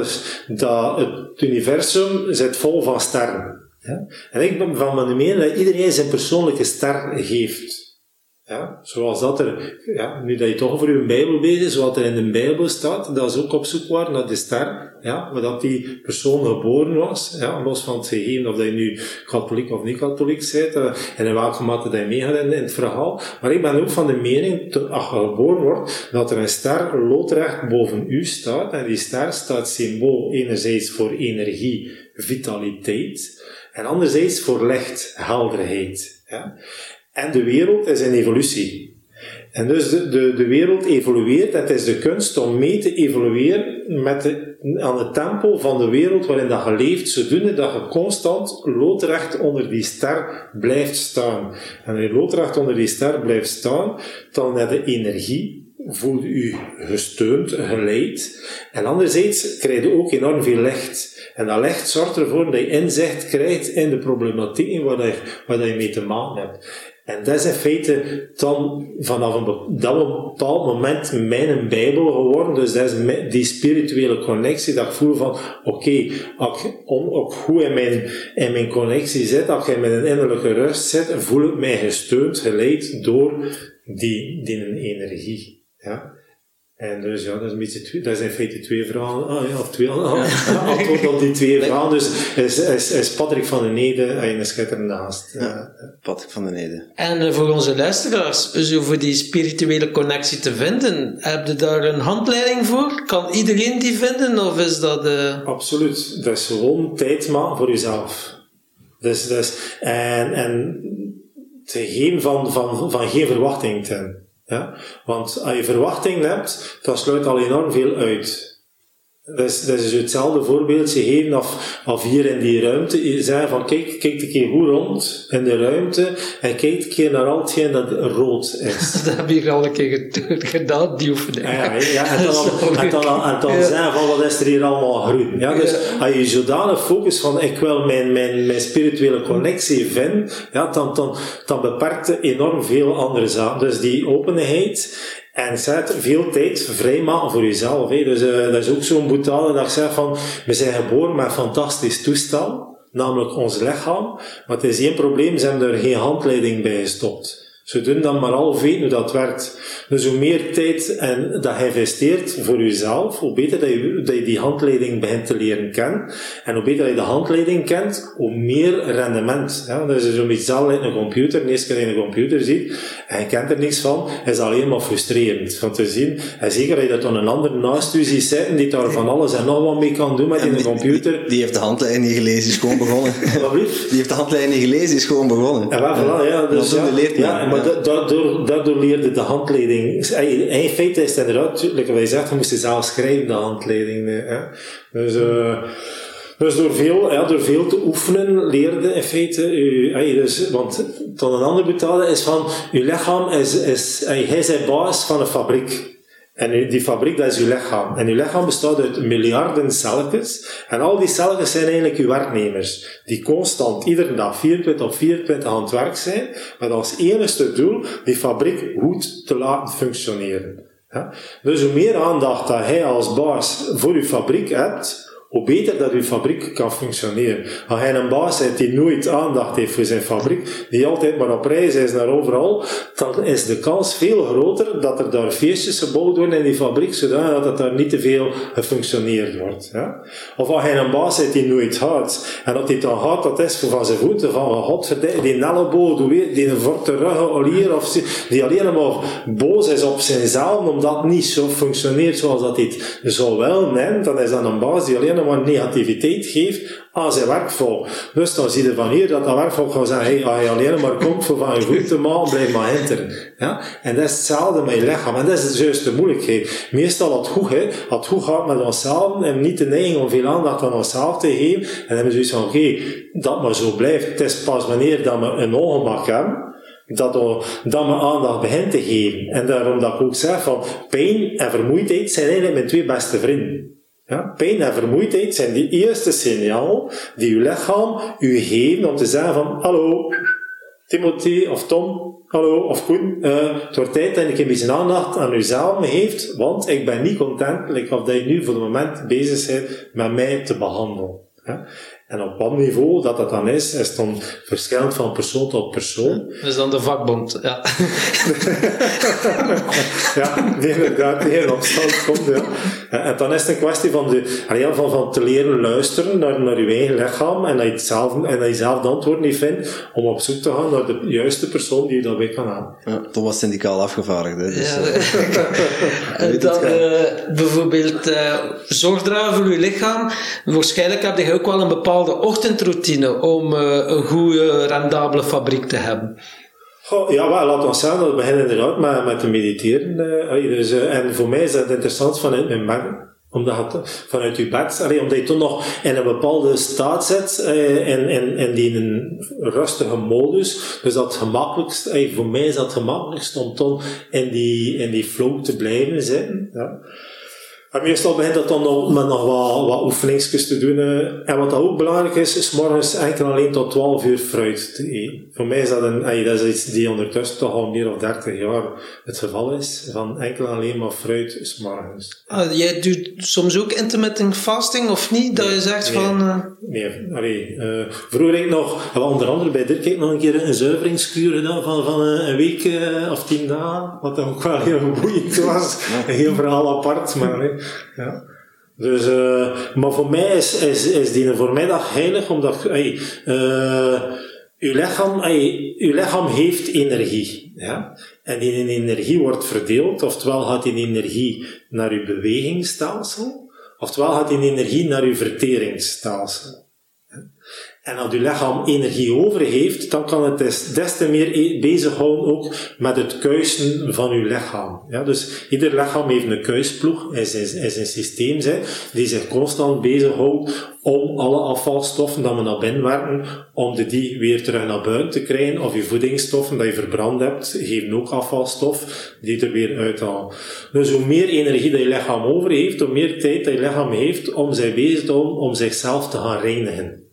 dat het universum zit vol van sterren. Ja? En ik ben van de mening dat iedereen zijn persoonlijke ster heeft. Ja, zoals dat er, ja, nu dat je toch over je Bijbel bezig is, zoals er in de Bijbel staat, dat is ook op zoek waren naar de ster, ja, waar dat die persoon geboren was, ja, los van het gegeven of dat je nu katholiek of niet katholiek bent, eh, en in welke mate dat je meegaat in, in het verhaal. Maar ik ben ook van de mening, als je geboren wordt, dat er een ster loodrecht boven u staat, en die ster staat symbool enerzijds voor energie, vitaliteit, en anderzijds voor licht, helderheid. Ja. En de wereld is in evolutie. En dus de, de, de wereld evolueert. Het is de kunst om mee te evolueren met de, aan het tempo van de wereld waarin dat je leeft, zodoende dat je constant loodrecht onder die ster blijft staan. En als je loodrecht onder die ster blijft staan, dan heb je energie, voel je je gesteund, geleid. En anderzijds krijg je ook enorm veel licht. En dat licht zorgt ervoor dat je inzicht krijgt in de problematiek waar je, waar je mee te maken hebt. En dat is in feite dan vanaf een, be- dat een bepaald moment mijn Bijbel geworden. Dus dat is die spirituele connectie dat ik voel van, oké, als ik ook goed in mijn, in mijn connectie zit, als ik in mijn innerlijke rust zit, voel ik mij gesteund, geleid door die, die energie. Ja? En dus ja, dat is, een beetje twee, dat is in feite twee vragen, ah, ja, of twee ah, antwoord op die twee vragen. Dus is, is, is Patrick van den Nede en een schitterende gast. Ja, Patrick van den Nede. En uh, voor onze luisteraars, zo voor die spirituele connectie te vinden, heb je daar een handleiding voor? Kan iedereen die vinden, of is dat... Uh... Absoluut. Dat is gewoon tijd maken voor jezelf. Dus, dus, en, en te geen van, van, van geen verwachting te hebben. Ja? Want als je verwachting hebt, dan sluit al enorm veel uit. Dat is, dat is hetzelfde voorbeeldje geven of, of hier in die ruimte. Je zei van kijk, kijk een keer goed rond in de ruimte en kijk een keer naar al hetgeen dat rood is. dat heb je al een keer gedaan, die oefening. Ja, ja, en dan, en dan, en dan ja. zijn van wat is er hier allemaal groen. Ja, dus ja. als je zodanig focus van ik wil mijn, mijn, mijn spirituele connectie vinden, ja, dan, dan, dan beperkt het enorm veel andere zaken. Dus die openheid en zet veel tijd vrijmaken voor jezelf. Hè. Dus uh, dat is ook zo'n boetade dat ik zeg van, we zijn geboren met fantastisch toestel, namelijk ons lichaam. Maar het is één probleem, ze hebben er geen handleiding bij gestopt. Ze doen dan maar al weten hoe dat werkt. Dus hoe meer tijd en dat je investeert voor jezelf, hoe beter dat je, dat je die handleiding begint te leren kennen. En hoe beter dat je de handleiding kent, hoe meer rendement. Ja, dat is zo'n beetje hetzelfde in een computer. De eerste keer je een computer ziet en je kent er niks van, is alleen maar frustrerend van te zien. En zeker dat je dat dan een ander naast je ziet zitten die daar van alles en nog wat mee kan doen met in een computer. Die heeft de handleiding niet gelezen, is gewoon begonnen. die heeft de handleiding niet gelezen, is gewoon begonnen. En voilà, ja, dus, ja, leert ja, daardoor, leerde de handleiding. In feite is het inderdaad, wij zeggen, we moesten zelf schrijven, de handleiding. Dus, uh, dus door veel, door veel te oefenen leerde in feite, dus, want dan een ander betalen is van, uw lichaam is, is, hij is baas van een fabriek. En die fabriek, dat is uw lichaam. En uw lichaam bestaat uit miljarden celletjes. En al die celletjes zijn eigenlijk uw werknemers. Die constant, iedere dag, 24 op 24 aan het werk zijn. Met als enigste doel, die fabriek goed te laten functioneren. Dus hoe meer aandacht dat hij als baas voor uw fabriek hebt, hoe beter dat uw fabriek kan functioneren. Als hij een baas heeft die nooit aandacht heeft voor zijn fabriek, die altijd maar op reis is naar overal, dan is de kans veel groter dat er daar feestjes gebouwd worden in die fabriek, zodat het daar niet te veel gefunctioneerd wordt. Ja? Of als hij een baas heeft die nooit gaat, en dat hij dan gaat, dat is van zijn voeten, van godverdikke, die elleboog, die vorte ruggen, of die alleen maar boos is op zichzelf, omdat het niet zo functioneert zoals dat hij het zou wel neemt, dan is dat een baas die alleen maar negativiteit geeft aan zijn werkvolk. Dus dan zie je van hier dat dat werkvolk gaat zeggen, hey, als je alleen maar komt voor van je goed te blijf maar hinteren. Ja? En dat is hetzelfde met je lichaam. En dat is juist de moeilijkheid. Meestal het goed, hè, het goed gaat met onszelf en niet de neiging om veel aandacht aan onszelf te geven. En dan hebben we zoiets van, oké, dat maar zo blijft. Het is pas wanneer dat we een ongemak hebben, dat we, dat we aandacht begint te geven. En daarom dat ik ook zeg van, pijn en vermoeidheid zijn eigenlijk mijn twee beste vrienden. Ja, pijn en vermoeidheid zijn die eerste signaal die uw lichaam u geeft om te zeggen van, hallo, Timothy of Tom, hallo, of Koen, uh, het wordt tijd dat ik een beetje aandacht aan uzelf heeft, want ik ben niet content, like of dat je nu voor het moment bezig bent met mij te behandelen. Ja? En op wat niveau dat dat dan is, is dan verschillend van persoon tot persoon. Dat is dan de vakbond, ja. ja, die inderdaad die in opstand komt, ja. En dan is het een kwestie van, de, van, van te leren luisteren naar, naar je eigen lichaam en dat je, het zelf, en dat je zelf de antwoord niet vindt, om op zoek te gaan naar de juiste persoon die je daarbij kan aan. Ja, Tom was syndicaal afgevaardigd, hè. Dus, ja. Uh, en dan uh, bijvoorbeeld uh, zorg dragen voor je lichaam. Waarschijnlijk heb je ook wel een bepaalde bepaalde ochtendroutine om uh, een goede, rendabele fabriek te hebben? Ja, wel, laat ons zeggen, dat beginnen inderdaad met, met te mediteren. Uh, dus, uh, en voor mij is dat interessant vanuit mijn bed. Omdat vanuit je bed, allee, omdat je toch nog in een bepaalde staat zit, uh, in, in, in die een rustige modus. Dus dat gemakkelijkst, voor mij is dat gemakkelijkst om toch in die, in die flow te blijven zitten. Ja. En meestal begint dat dan met nog wat, wat oefeningsjes te doen. En wat ook belangrijk is, is morgens enkel alleen tot 12 uur fruit te eten. Voor mij is dat, een, dat is iets die ondertussen toch al meer dan 30 jaar het geval is, van enkel alleen maar fruit s'morgens. Ah, jij doet soms ook intermittent fasting, of niet? Dat je zegt nee. van... eh, Nee, allee, eh, vroeger heb ik nog, onder andere bij Dirk ik nog een keer een zuiveringskuur gedaan van, van eh, een week of tien dagen, wat dan ook wel heel boeiend was. Een heel verhaal apart, maar nee, ja. Dus, eh, maar voor mij is, is, is die voor mij dat heilig, omdat, ey, eh, uw lichaam, uw lichaam heeft energie, ja. En die energie wordt verdeeld, oftewel gaat die energie naar uw bewegingsstelsel, oftewel gaat die energie naar uw verteringsstelsel. En als uw lichaam energie over heeft, dan kan het des, te meer e- bezighouden ook met het kuisen van uw lichaam. Ja, dus ieder lichaam heeft een kuisploeg, is, is, is een systeem hè, die zich constant bezighoudt om alle afvalstoffen dat we naar binnen werken, om de die weer terug naar buiten te krijgen. Of je voedingsstoffen dat je verbrand hebt, geven ook afvalstof die er weer uithalen. Dus hoe meer energie dat je lichaam over heeft, hoe meer tijd dat je lichaam heeft om zich bezig te houden om zichzelf te gaan reinigen.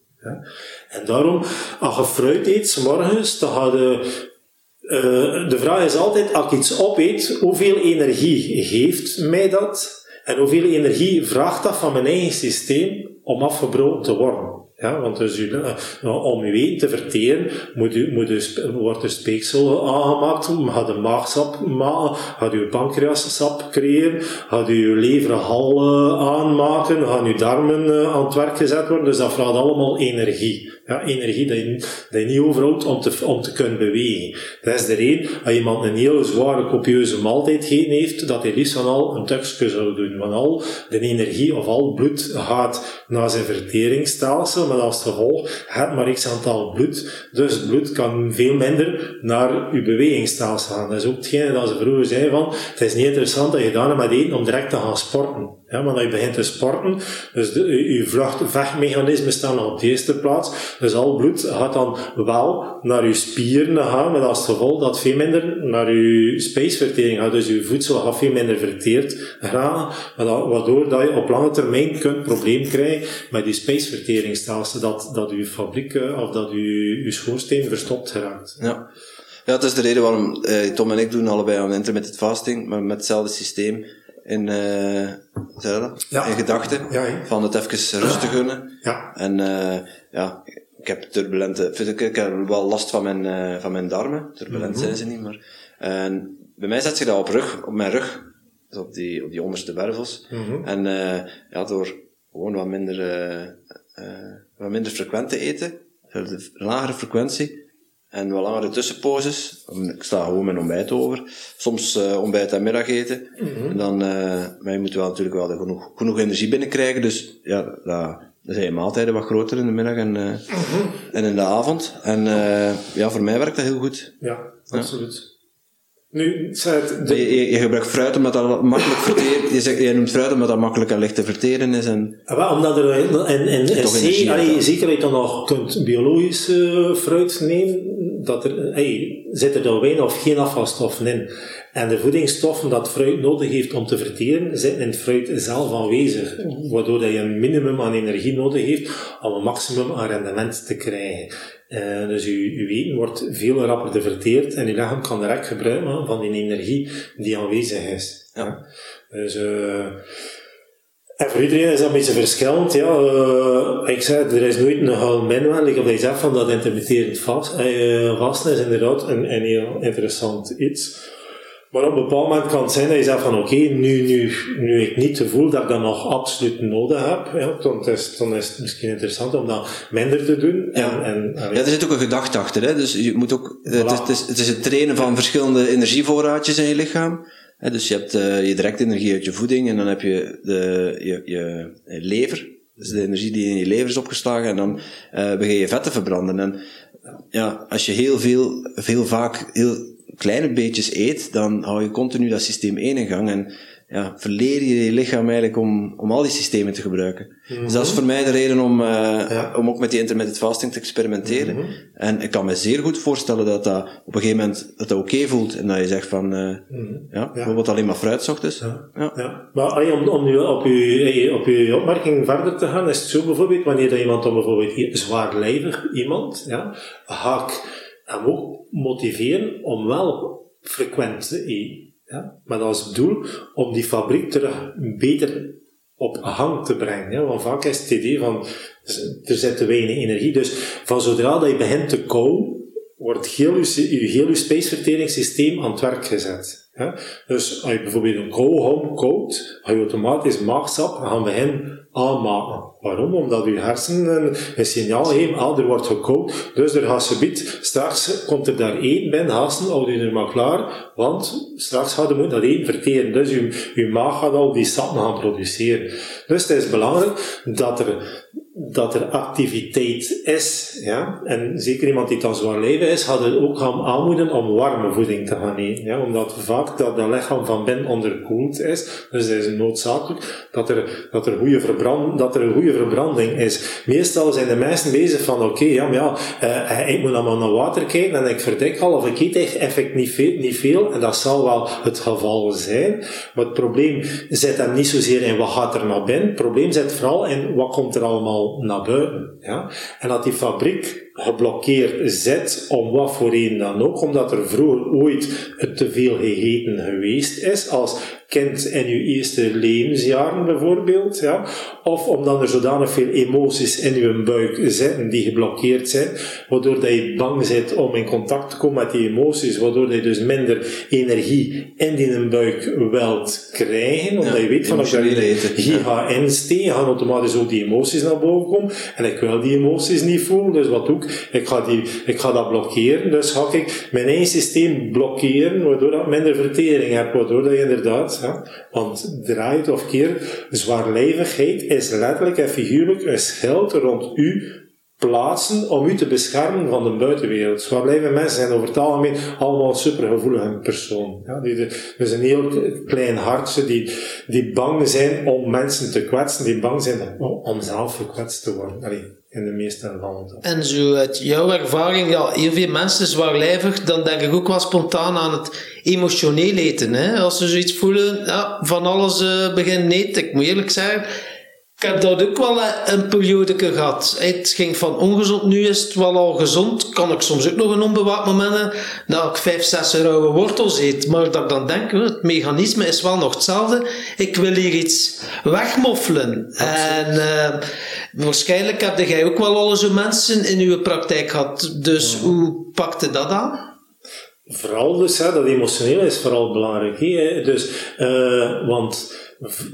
En daarom, als je fruit eet, morgens, dan ga eh, de vraag is altijd, als ik iets opeet, hoeveel energie geeft mij dat? En hoeveel energie vraagt dat van mijn eigen systeem om afgebroken te worden? Want dus eh, om uw eten te verteren, moet u, moet u, wordt er speeksel aangemaakt, gaat de maagsap maken, gaat uw pancreassap creëren, gaat uw leverhal eh, aanmaken, gaan uw darmen eh, aan het werk gezet worden. Dus dat vraagt allemaal energie. Ja, energie dat je, dat je niet overhoudt om te, om te kunnen bewegen. Dat is de reden, als iemand een heel zware, copieuze maaltijd gegeten heeft, dat hij liefst van al een tukje zou doen. Want al de energie of al bloed gaat naar zijn verteringsstelsel, maar als gevolg gaat maar x aantal bloed. Dus het bloed kan veel minder naar uw bewegingsstelsel gaan. Dat is ook hetgene dat ze vroeger zeiden van, het is niet interessant dat je hebt met eten om direct te gaan sporten. Ja, dat je begint te sporten, dus de, je je staan op de eerste plaats. Dus al bloed gaat dan wel naar je spieren gaan, met als gevolg dat veel minder naar je spijsvertering gaat. Dus je voedsel gaat veel minder verteerd dat- waardoor dat je op lange termijn kunt probleem krijgen met je spijsverteringsstelsel, dat, dat je fabriek eh, of dat je, je schoorsteen verstopt geraakt. Ja. Ja, dat is de reden waarom eh, Tom en ik doen allebei aan intermittent fasting, maar met hetzelfde systeem in, eh dat? Ja. in gedachten, Ja, van het even rust te gunnen. Ja. En eh ja, ik heb turbulente, ik, ik heb wel last van mijn, eh, van mijn darmen. Turbulent zijn ze niet, maar. En bij mij zet zich dat op rug, op mijn rug. Dus op die, op die onderste wervels. En eh ja, door gewoon wat minder, eh, eh, wat minder frequent te eten, een lagere frequentie, en wat langere tussenposes. Ik sta gewoon mijn ontbijt over. Soms eh, ontbijt en middageten. En dan, eh, maar je moet wel natuurlijk wel genoeg, genoeg energie binnenkrijgen. Dus ja, dat, dan zijn je maaltijden wat groter in de middag en, eh, en in de avond. En ja, voor mij werkt dat heel goed. Ja, absoluut. Nu, het, de, Je, je, gebruikt fruit omdat dat makkelijk verteert. Je, zegt, je noemt fruit omdat dat makkelijk en licht te verteren is. En, Ah, wel, omdat er allee, uit, hè? zeker dat je dan nog kunt biologisch eh, fruit nemen, dat er, hey, zitten er weinig of geen afvalstoffen in. En de voedingsstoffen dat fruit nodig heeft om te verteren, zitten in het fruit zelf aanwezig. Waardoor dat je een minimum aan energie nodig heeft om een maximum aan rendement te krijgen. Eh, dus je, je eten wordt veel rapper verteerd en je lichaam kan direct gebruik maken van die energie die aanwezig is. Ja. Dus, eh, en voor iedereen is dat een beetje verschillend. Ja, eh, ik zei, er is nooit een algemeen wel. Ik heb je zegt van dat intermitterend vast, vasten is inderdaad een, een heel interessant iets. Maar op een bepaald moment kan het zijn dat je zegt van oké, nu, nu, nu ik niet gevoel dat ik dat nog absoluut nodig heb, ja, dan, is, dan is het misschien interessant om dat minder te doen. Ja. En, en, ja, er zit ook een gedachte achter. Hè? Dus je moet ook, het, is, het, is, het is het trainen van verschillende energievoorraadjes in je lichaam. Hè? Dus je hebt eh, je directe energie uit je voeding en dan heb je de, je, je, je lever. Dus de energie die in je lever is opgeslagen en dan eh begin je vetten verbranden. En ja, als je heel veel, veel vaak heel kleine beetjes eet, dan hou je continu dat systeem 1 in gang en ja, verleer je je lichaam eigenlijk om, om al die systemen te gebruiken. Dus dat is voor mij de reden om, eh, Ja. om ook met die intermittent fasting te experimenteren. En ik kan me zeer goed voorstellen dat dat op een gegeven moment dat dat oké voelt en dat je zegt van, eh, ja, bijvoorbeeld alleen maar fruit ochtends. Ja. Ja, maar allee, om, om nu op uw, op uw opmerking verder te gaan, is het zo bijvoorbeeld, wanneer dat iemand dan bijvoorbeeld zwaarlijvig iemand, ja, ga ik En ook motiveren om wel frequent te eten. Ja? Is het doel om die fabriek terug beter op gang te brengen. Want vaak is het idee van, er zit te weinig energie. Dus van zodra dat je begint te kouwen, wordt heel je, je heel je spijsverteringssysteem aan het werk gezet. Dus als je bijvoorbeeld een koolhom koopt, ga je automatisch maagsap gaan beginnen aanmaken. Waarom? Omdat je hersenen een signaal geven, ah, er wordt gekookt, dus er gaat ze biedt, straks komt er daar eten bij, hasten, houd je er maar klaar, want straks gaat je dat eten verteren. Dus je, maag gaat al die sap gaan produceren. Dus het is belangrijk dat er dat er activiteit is, ja, en zeker iemand die dan zwaar leven is, gaat het ook gaan aanmoedigen om warme voeding te gaan eten, ja, omdat vaak dat, dat lichaam van binnen onderkoeld is, dus het is noodzakelijk dat er, dat er, goede verbrand, dat er een goede verbranding is. Meestal zijn de mensen bezig van, oké, ja, maar ja, uh, ik moet allemaal naar water kijken en ik verdik al, of ik eet echt effect niet veel, niet veel, en dat zal wel het geval zijn, maar het probleem zit hem niet zozeer in wat gaat er naar binnen, het probleem zit vooral in wat komt er allemaal naar buiten. Ja? En dat die fabriek geblokkeerd zit, om wat voor reden dan ook, omdat er vroeger ooit te veel gegeten geweest is, als kind in je eerste levensjaren bijvoorbeeld, ja, of omdat er zodanig veel emoties in je buik zitten die geblokkeerd zijn, waardoor dat je bang bent om in contact te komen met die emoties, waardoor je dus minder energie in die buik wilt krijgen, omdat je weet van als je hier gaat insteken, gaan automatisch ook die emoties naar boven komen, en ik wil die emoties niet voelen, dus wat doe ik? Ik ga, die, ik ga dat blokkeren, dus ga ik mijn eigen systeem blokkeren, waardoor ik minder vertering heb, waardoor dat je inderdaad? Want draait of keer, zwaarlijvigheid is letterlijk en figuurlijk een schild rond u plaatsen om u te beschermen van de buitenwereld. Zwaarlijvige mensen zijn over het algemeen allemaal supergevoelige personen. Ja, die dus een heel klein hartje die, die bang zijn om mensen te kwetsen, die bang zijn om zelf gekwetst te worden. Allee, in de meeste gevallen. En zo uit jouw ervaring, ja, heel veel mensen zwaarlijvig, dan denk ik ook wel spontaan aan het emotioneel eten. Hè? Als ze zoiets voelen, ja, van alles uh, beginnen eten. Ik moet eerlijk zeggen, ik heb dat ook wel een periode gehad. Het ging van ongezond, nu is het wel al gezond. Kan ik soms ook nog een onbewaakt moment dat ik vijf, zes rauwe wortels eet. Maar dat ik dan denk, het mechanisme is wel nog hetzelfde. Ik wil hier iets wegmoffelen. En uh, waarschijnlijk heb jij ook wel al zo'n mensen in uw praktijk gehad. Dus hoe pakte dat aan? Vooral dus, hè, dat emotioneel is vooral belangrijk. Hè? Dus, uh, want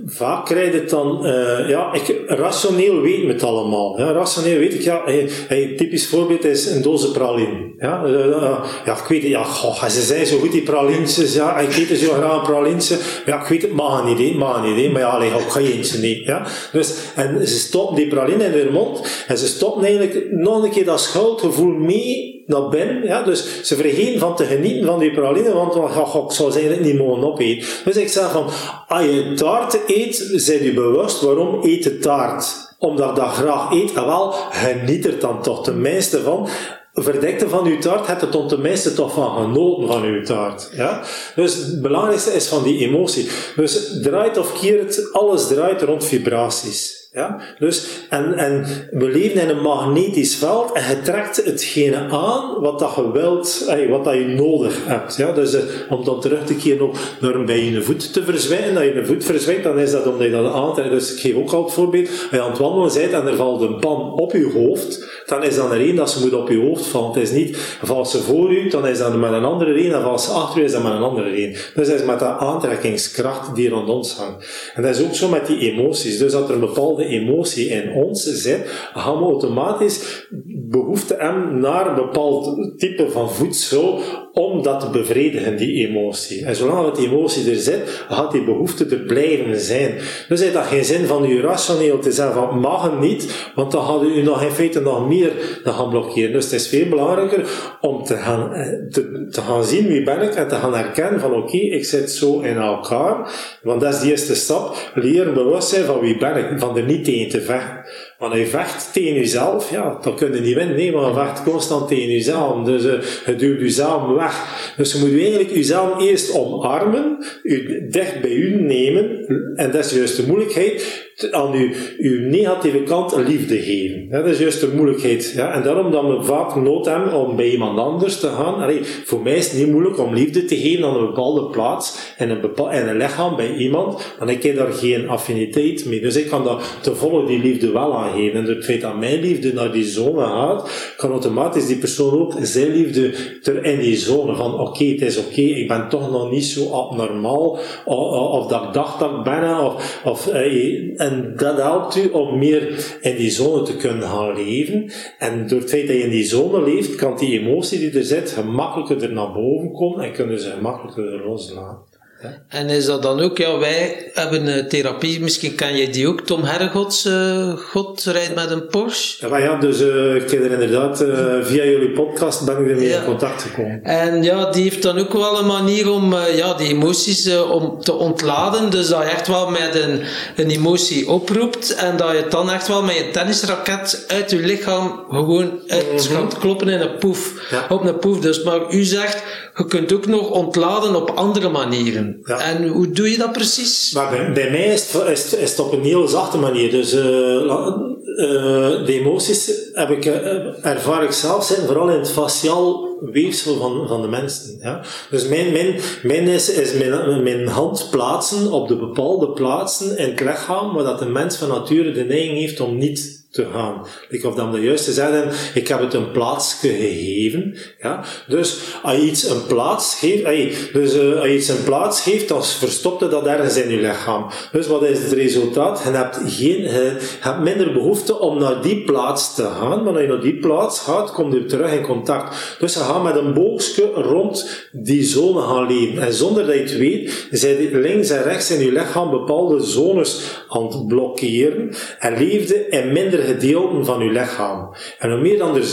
vaak krijg je het dan, uh, ja, ik, rationeel weet me het allemaal. Ja, rationeel weet ik, ja, hey, hey, typisch voorbeeld is een doze praline. Ja, uh, ja ik weet het, ja, goh, ze zijn zo goed die pralientjes, ja, ik eet zo graag pralientje. Ja, ik weet het, mag niet, he, mag niet, maar ja, allee, ik ga je eentje niet. Ja. Dus, en ze stoppen die praline in hun mond en ze stoppen eigenlijk nog een keer dat schuldgevoel mee naar binnen. Ja? Dus ze vergeten van te genieten van die praline, want oh, ik zou ze eigenlijk niet mogen opeten. Dus ik zeg van, als je taart eet, zijn je bewust waarom eet je taart? Omdat dat graag eet, en wel, geniet er dan toch tenminste van verdekte van uw taart, hebt het tenminste toch van genoten van uw taart. Ja? Dus het belangrijkste is van die emotie. Dus draait of keert, alles draait rond vibraties. Ja? Dus, en, en we leven in een magnetisch veld en je trekt hetgene aan wat dat je wilt, wat dat je nodig hebt. Ja? Dus uh, om dan terug te keren op door bij je voet te verzwijgen, dat je een voet verzwijgt, dan is dat omdat je dat aantrekt. Dus ik geef ook al het voorbeeld, als je aan het wandelen bent en er valt een pan op je hoofd, dan is dan er één dat ze moet op je hoofd vallen. Het is niet, valt ze voor u, dan is dat met een andere reden, en valt ze achter u, is dat met een andere reden. Dus dat is met dat aantrekkingskracht die rond ons hangt. En dat is ook zo met die emoties. Dus dat er een bepaalde emotie in ons zit, gaan we automatisch behoefte hebben naar een bepaald type van voedsel om dat te bevredigen, die emotie. En zolang die emotie er zit, gaat die behoefte er blijven zijn. Dus heeft dat geen zin van u rationeel te zeggen van mag het niet, want dan gaat u nog in feite nog meer gaan blokkeren. Dus het is veel belangrijker om te gaan, eh, te, te gaan zien wie ben ik en te gaan herkennen van oké, ik zit zo in elkaar. Want dat is de eerste stap. Leren bewust zijn van wie ben ik, van er niet tegen te vechten. Want je vecht tegen jezelf, ja, dan kun je niet winnen. Nee, maar je vecht constant tegen jezelf. Dus uh, je duwt jezelf weg. Dus je moet eigenlijk jezelf eerst omarmen, je dicht bij u nemen, en dat is juist de moeilijkheid, aan uw, uw negatieve kant liefde geven. dat is juist de moeilijkheid. Ja? En daarom dat we vaak nood hebben om bij iemand anders te gaan. Allee, voor mij is het niet moeilijk om liefde te geven aan een bepaalde plaats en een, bepaal, en een lichaam bij iemand, want ik heb daar geen affiniteit mee. Dus ik kan daar te volle die liefde wel aan geven. En het feit dat mijn liefde naar die zone gaat, kan automatisch die persoon ook zijn liefde ter in die zone van oké, het is oké, ik ben toch nog niet zo abnormaal, of, dat ik dacht dat ik ben, of, of eh, en dat helpt u om meer in die zone te kunnen gaan leven. En door het feit dat je in die zone leeft, kan die emotie die er zit gemakkelijker er naar boven komen en kunnen ze gemakkelijker er loslaten. En is dat dan ook, ja, wij hebben een therapie, misschien kan je die ook, Tom Hergots, uh, God rijdt met een Porsche. Ja, ja dus uh, ik er inderdaad, uh, via jullie podcast ben ik ermee ja. in contact gekomen. En ja, die heeft dan ook wel een manier om ja, die emoties om te ontladen, dus dat je echt wel met een, een emotie oproept en dat je dan echt wel met je tennisraket uit je lichaam gewoon uit mm gaat kloppen in een poef, ja. op een poef. Dus maar u zegt, je kunt ook nog ontladen op andere manieren. Ja. En hoe doe je dat precies? Maar bij, bij mij is het, is, is het, op een heel zachte manier. Dus uh, uh, de emoties heb ik, uh, ervaar ik zelf zijn vooral in het faciaal weefsel van, van de mensen. Ja? Dus mijn, mijn, mijn is, is mijn, mijn hand plaatsen op de bepaalde plaatsen in het lichaam waar dat de mens van nature de neiging heeft om niet te gaan. Ik of dan de juiste zeggen, ik heb het een plaats gegeven. Ja? Dus als je iets een plaats geeft, dus uh, als iets een plaats geeft, dan verstopt dat ergens in je lichaam. Dus wat is het resultaat? Je hebt, geen, je hebt minder behoefte om naar die plaats te gaan, maar als je naar die plaats gaat, kom je terug in contact. Dus je gaat met een boogje rond die zone gaan leven. En zonder dat je het weet, zijn links en rechts in je lichaam bepaalde zones aan het blokkeren en leefde in minder gedeelten van je lichaam. En hoe meer dan er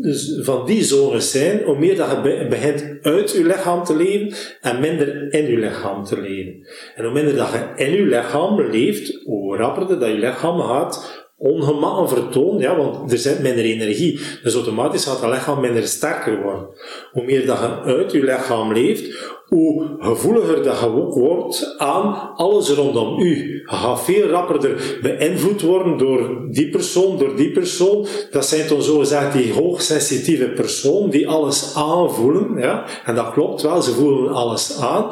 dus van die zones zijn, hoe meer dat je begint uit je lichaam te leven en minder in je lichaam te leven. En hoe minder dat je in je lichaam leeft, hoe rapper dat je lichaam gaat ongemakken vertoont, ja, want er zit minder energie. Dus automatisch gaat het lichaam minder sterker worden. Hoe meer dat je uit je lichaam leeft, hoe gevoeliger dat je ook wordt aan alles rondom u. Je gaat veel rapperder beïnvloed worden door die persoon, door die persoon. Dat zijn dan zo gezegd die hoogsensitieve persoon die alles aanvoelen, ja. En dat klopt wel, ze voelen alles aan.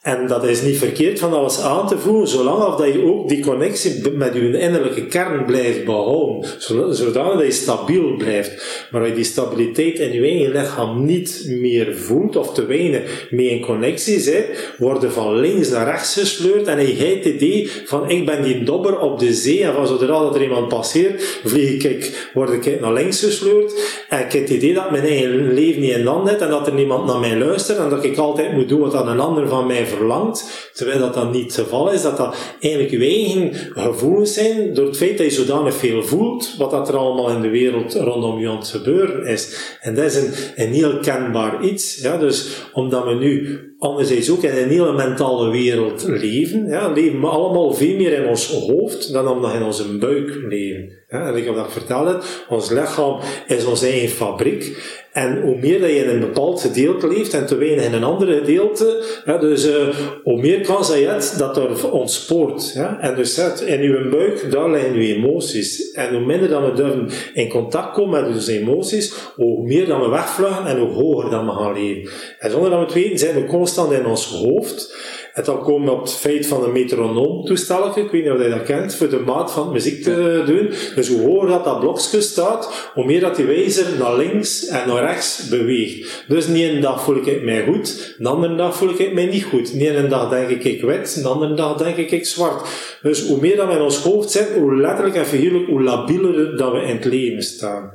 En dat is niet verkeerd van alles aan te voelen, zolang of dat je ook die connectie met je innerlijke kern blijft behouden. Zodanig dat je stabiel blijft. Maar als je die stabiliteit in je eigen lichaam niet meer voelt, of te weinig mee in connectie zit, worden van links naar rechts gesleurd en je hebt het idee van ik ben die dobber op de zee en van zodra dat er iemand passeert, vlieg ik, word ik naar links gesleurd en ik heb het idee dat mijn eigen leven niet in hand heeft en dat er niemand naar mij luistert en dat ik altijd moet doen wat een ander van mij verlangt, terwijl dat dan niet het geval is, dat dat eigenlijk je gevoelens zijn, door het feit dat je zodanig veel voelt, wat dat er allemaal in de wereld rondom je aan gebeuren is. En dat is een, een heel kenbaar iets, ja, dus omdat we nu anderzijds ook in een hele mentale wereld leven, ja, leven we allemaal veel meer in ons hoofd dan omdat in onze buik leven. En ik heb dat verteld, ons lichaam is onze eigen fabriek. En hoe meer dat je in een bepaald gedeelte leeft en te weinig in een andere gedeelte, dus uh, hoe meer kans dat je dat er ontspoort. En dus in je buik, daar liggen je emoties. En hoe minder dat we durven in contact komen met onze emoties, hoe meer dat we wegvluchten en hoe hoger dat we gaan leven. En zonder dat we het weten, zijn we constant in ons hoofd. En dan komen we op het feit van een metronoomtoestel. Ik weet niet of je dat kent, voor de maat van muziek te doen. Dus hoe hoger dat, dat blokje staat, hoe meer dat die wijzer naar links en naar rechts beweegt. Dus niet een dag voel ik mij goed, de andere dag voel ik mij niet goed. Niet een dag denk ik ik wit, de andere dag denk ik ik zwart. Dus hoe meer dat we in ons hoofd zitten, hoe letterlijk en figuurlijk, hoe labieler dat we in het leven staan.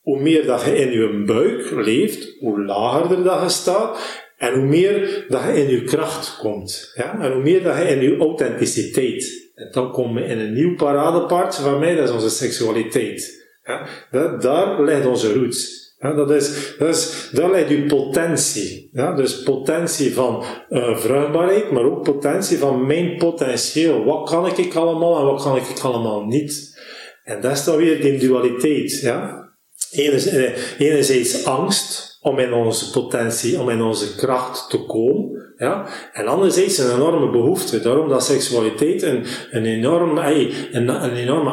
Hoe meer dat je in je buik leeft, hoe lager dat je staat, en hoe meer dat je in je kracht komt. Ja? En hoe meer dat je in je authenticiteit. En dan komen we in een nieuw paradepaard van mij, dat is onze seksualiteit. Ja? Dat, daar ligt onze roots. Ja, dat is, dat is, daar ligt uw potentie. Ja, dus potentie van uh, vruchtbaarheid, maar ook potentie van mijn potentieel. Wat kan ik allemaal en wat kan ik allemaal niet? En dat is dan weer die dualiteit. Ja? Enerzijds, enerzijds angst, om in onze potentie, om in onze kracht te komen. Ja? En anderzijds een enorme behoefte. Daarom dat seksualiteit een, een, enorm, een, een enorme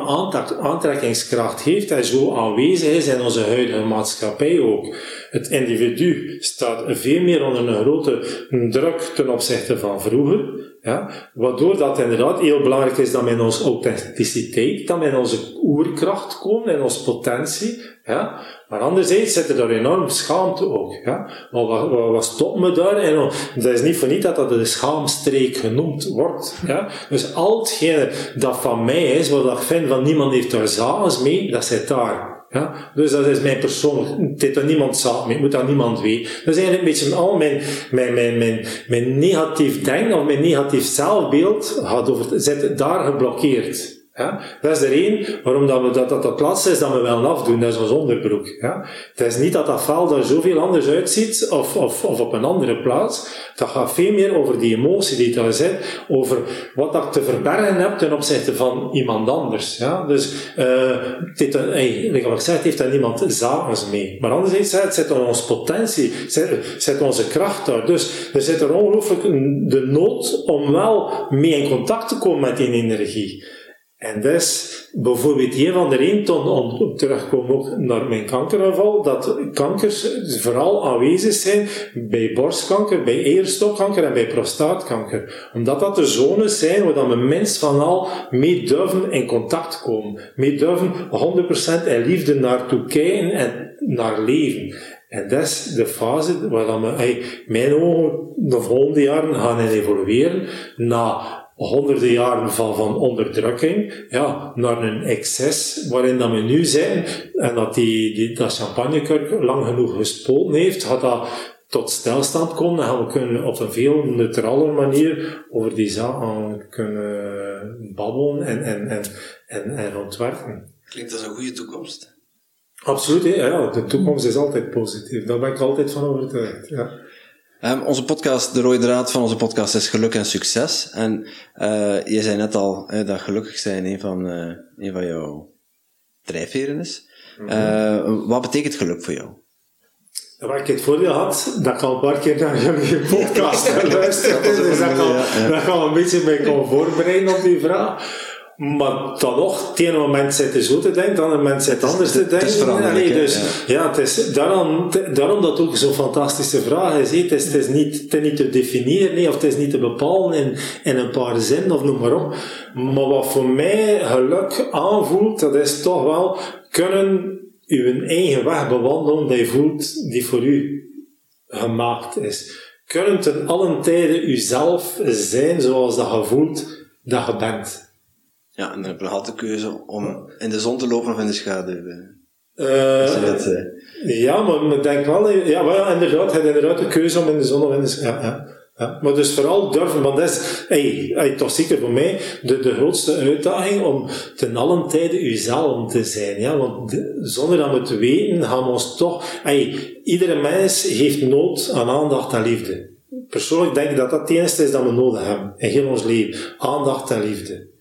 aantrekkingskracht heeft en zo aanwezig is in onze huidige maatschappij ook. Het individu staat veel meer onder een grote druk ten opzichte van vroeger. Ja, waardoor dat inderdaad heel belangrijk is dat we in onze authenticiteit, dat we in onze oerkracht komen, in onze potentie. Ja. Maar anderzijds zit er daar enorm schaamte ook. Ja. Maar wat, wat, stopt me daar? En dat is niet voor niet dat dat de schaamstreek genoemd wordt. Ja. Dus al hetgene dat van mij is, wat ik vind van niemand heeft daar zagens mee, dat zit daar. Ja? Dus dat is mijn persoonlijk, dit er niemand zaad mee, moet dat niemand weten. Dat eigenlijk een beetje al mijn, mijn, mijn, mijn, mijn negatief denken of mijn negatief zelfbeeld gaat over, zit daar geblokkeerd. Ja? Dat is er één waarom dat, we, dat, dat de plaats is dat we wel afdoen, dat is ons onderbroek. Ja? Het is niet dat dat vel er zoveel anders uitziet of, of, of op een andere plaats. Dat gaat veel meer over die emotie die daar zit, over wat dat te verbergen hebt ten opzichte van iemand anders. Ja? Dus, uh, dit, hey, like ik zeg, heeft daar niemand zaken mee. Maar anderzijds zit, zit onze potentie, zit, zit onze kracht daar. Dus er zit er ongelooflijk de nood om wel mee in contact te komen met die energie. En is bijvoorbeeld een van de redenen, om terugkomen ook naar mijn kankeraanval, dat kankers vooral aanwezig zijn bij borstkanker, bij eierstokkanker en bij prostaatkanker. Omdat dat de zones zijn waar we minst van al mee durven in contact komen. Mee durven 100% in liefde naartoe kijken en naar leven. En dat is de fase waar we, hey, mijn ogen de volgende jaren gaan evolueren naar honderden jaren van, van onderdrukking, ja, naar een excess waarin dat we nu zijn, en dat die, die dat champagnekurk lang genoeg gespoten heeft, gaat dat tot stilstand komen, dan gaan we kunnen op een veel neutrale manier over die zaken kunnen babbelen en, en, en, en, en ontwerpen. Klinkt als een goede toekomst. Absoluut, ja, de toekomst is altijd positief. Daar ben ik altijd van overtuigd. Ja. Um, onze podcast, de rode draad van onze podcast is geluk en succes. En uh, je zei net al uh, dat gelukkig zijn een van, uh, een van jouw drijfveren is. Mm -hmm. wat betekent geluk voor jou? Waar ik het voordeel had, dat ik al een paar keer naar jullie podcast heb geluisterd. dus dat, ja, dat kan een beetje mij kon voorbereiden op die vraag. Maar dan nog, het ene moment zit je zo te denken, dan een moment zit anders te denken. Het is dus, ja. het is daarom, daarom dat ook zo'n fantastische vraag is. Het is, het is, niet, het is niet te definiëren, nee, of het is niet te bepalen in, in een paar zinnen, of noem maar op. Maar wat voor mij geluk aanvoelt, dat is toch wel kunnen uw eigen weg bewandelen die je voelt, die voor u gemaakt is. Kunnen ten allen tijden uzelf zijn zoals dat je voelt dat je bent. Ja, en dan heb je altijd de keuze om in de zon te lopen of in de schaduw. Uh, ja, maar ik denk wel, ja, maar ja, inderdaad, inderdaad de keuze om in de zon of in de schaduw. Ja, ja. Maar dus vooral durven, want dat is, hey, hey, toch zeker voor mij, de, de grootste uitdaging om ten allen tijde uzelf te zijn. Ja? Want zonder dat we het weten, gaan we ons toch, hey, iedere mens heeft nood aan aandacht en liefde. Persoonlijk denk ik dat dat het enige is dat we nodig hebben in heel ons leven. Aandacht en liefde.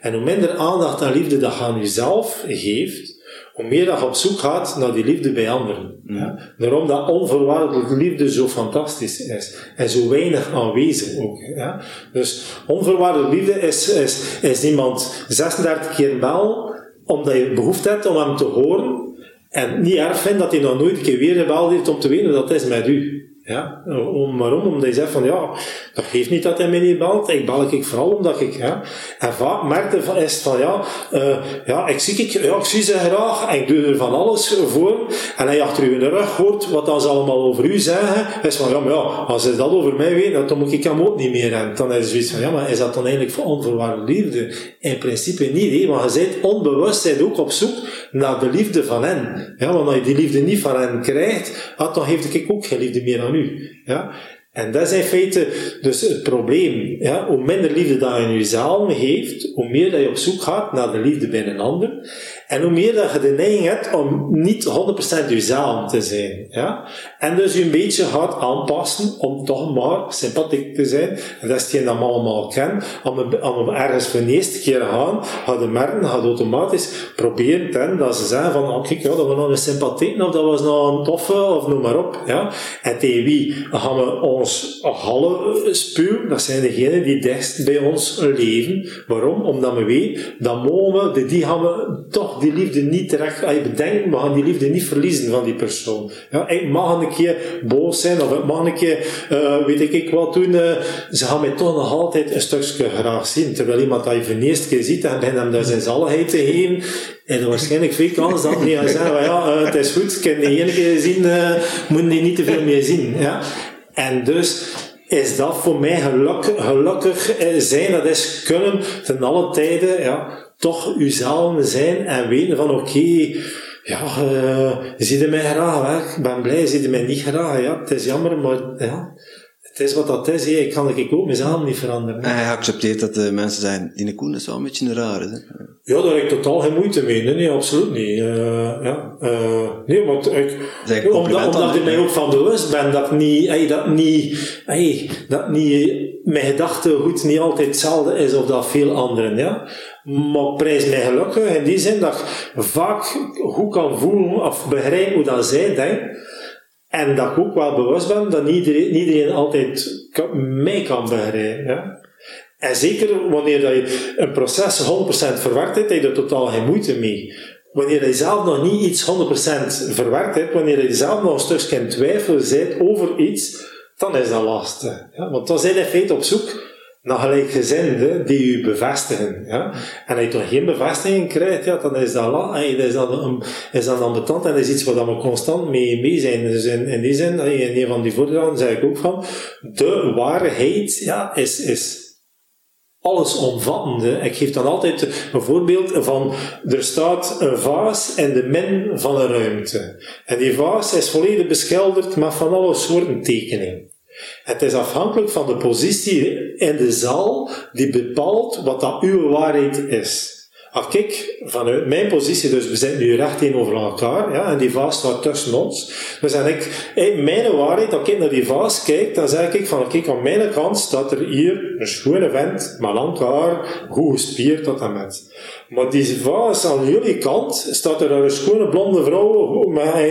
En hoe minder aandacht en liefde dat je aan jezelf geeft, hoe meer dat je op zoek gaat naar die liefde bij anderen. Ja? Mm. Daarom dat onvoorwaardelijke liefde zo fantastisch is. En zo weinig aanwezig ook. Ja? Dus onvoorwaardelijke liefde is, is, is iemand 36 keer bel, omdat je behoefte hebt om hem te horen, en niet erg vindt dat hij nog nooit een keer weer gebeld heeft om te weten dat is met u. Ja, om, waarom? Omdat je zegt van ja, dat geeft niet dat hij mij niet belt. Ik bel ik vooral omdat ik, ja. En vaak merkte van, van ja, uh, ja, ik zie, ik, ja, ik zie ze graag en ik doe er van alles voor. En hij achter u in de rug hoort wat dan ze allemaal over u zeggen, is van ja, maar ja, als ze dat over mij weten, dan moet ik hem ook niet meer. En dan is het zoiets van ja, maar is dat dan eigenlijk voor onvoorwaardelijke liefde? In principe niet, hè, want je bent onbewust bent ook op zoek naar de liefde van hen. Ja, want als je die liefde niet van hen krijgt, dan heeft ik ook geen liefde meer aan u. Ja? En dat is in feite dus het probleem. Ja? Hoe minder liefde dat je in jezelf heeft, hoe meer dat je op zoek gaat naar de liefde bij een ander. En hoe meer dat je de neiging hebt om niet 100% jezelf te zijn. Ja? En dus je een beetje gaat aanpassen om toch maar sympathiek te zijn. En dat is hetgeen dat we allemaal kennen. Om, ergens voor de eerste keer gaan, gaat de merken, gaat automatisch proberen ten, dat ze zeggen van, oh, kijk, ja, dat was nog een sympathiek, of dat was nog een toffe, of noem maar op. Ja? En tegen wie gaan we hallen spuwen? Dat zijn degenen die dichtst bij ons leven. Waarom? Omdat we weten, dat mogen we, die gaan toch die liefde niet terecht, als je bedenkt, we gaan die liefde niet verliezen van die persoon. Ja, ik mag een keer boos zijn, of ik mag een keer, uh, weet ik, ik wat doen, uh, ze gaan mij toch nog altijd een stukje graag zien. Terwijl iemand dat je voor de eerste keer ziet, en begint hem daar zijn zaligheid te geven, en er waarschijnlijk veel kans dat niet gaan zeggen, ja, uh, het is goed, ik heb die ene keer zien, uh, moet die niet te veel meer zien. Ja? En dus, is dat voor mij gelukkig, gelukkig zijn, dat is kunnen ten alle tijden, ja, toch uzelf zijn en weten van oké, ja, uh, zie mij graag weg, ik ben blij, zie je mij niet graag, ja, het is jammer, maar ja, het is wat dat is, ik kan ik ook mezelf niet veranderen. En hij accepteert dat de mensen zijn, die Koen is wel een beetje een rare, hè? Ja, daar heb ik totaal geen moeite mee. Nee, nee absoluut niet. Uh, ja, uh, nee, want ik, omdat, omdat ik mij ook van bewust ben dat niet, hey, dat niet, hey, dat niet, mijn gedachtegoed niet altijd hetzelfde is of dat veel anderen, ja. Maar prijs mij gelukkig in die zin dat ik vaak goed kan voelen of begrijpen hoe dat zij denkt. En dat ik ook wel bewust ben dat niet iedereen, altijd mij kan begrijpen. Ja? En zeker wanneer dat je een proces 100% verwerkt hebt, heb je er totaal geen moeite mee. Wanneer je zelf nog niet iets 100% verwerkt hebt, wanneer je zelf nog een stukje twijfel bent over iets, dan is dat lastig. Ja? Want dan zijn je in feite op zoek naar gelijkgezinden die u bevestigen. Ja? En als je toch geen bevestiging krijgt, ja, dan is dat, is dat, een, dat ambetant en is iets waar we constant mee, mee zijn. Dus in, in die zin, in een van die voordrachten zeg ik ook van, de waarheid ja, is, is allesomvattende. Ik geef dan altijd een voorbeeld van, er staat een vaas in de min van een ruimte. En die vaas is volledig beschilderd met van alle soorten tekeningen. Het is afhankelijk van de positie in de zaal die bepaalt wat dat uw waarheid is. Als ik vanuit mijn positie, dus we zitten nu recht tegenover elkaar, ja, en die vaas staat tussen ons. Dus en ik, in mijn waarheid, als ik naar die vaas kijk, dan zeg ik van, kijk, aan mijn kant staat er hier een schone vent, met lang haar, goed gespierd tot en met. Maar die vaas aan jullie kant staat er een schone blonde vrouw,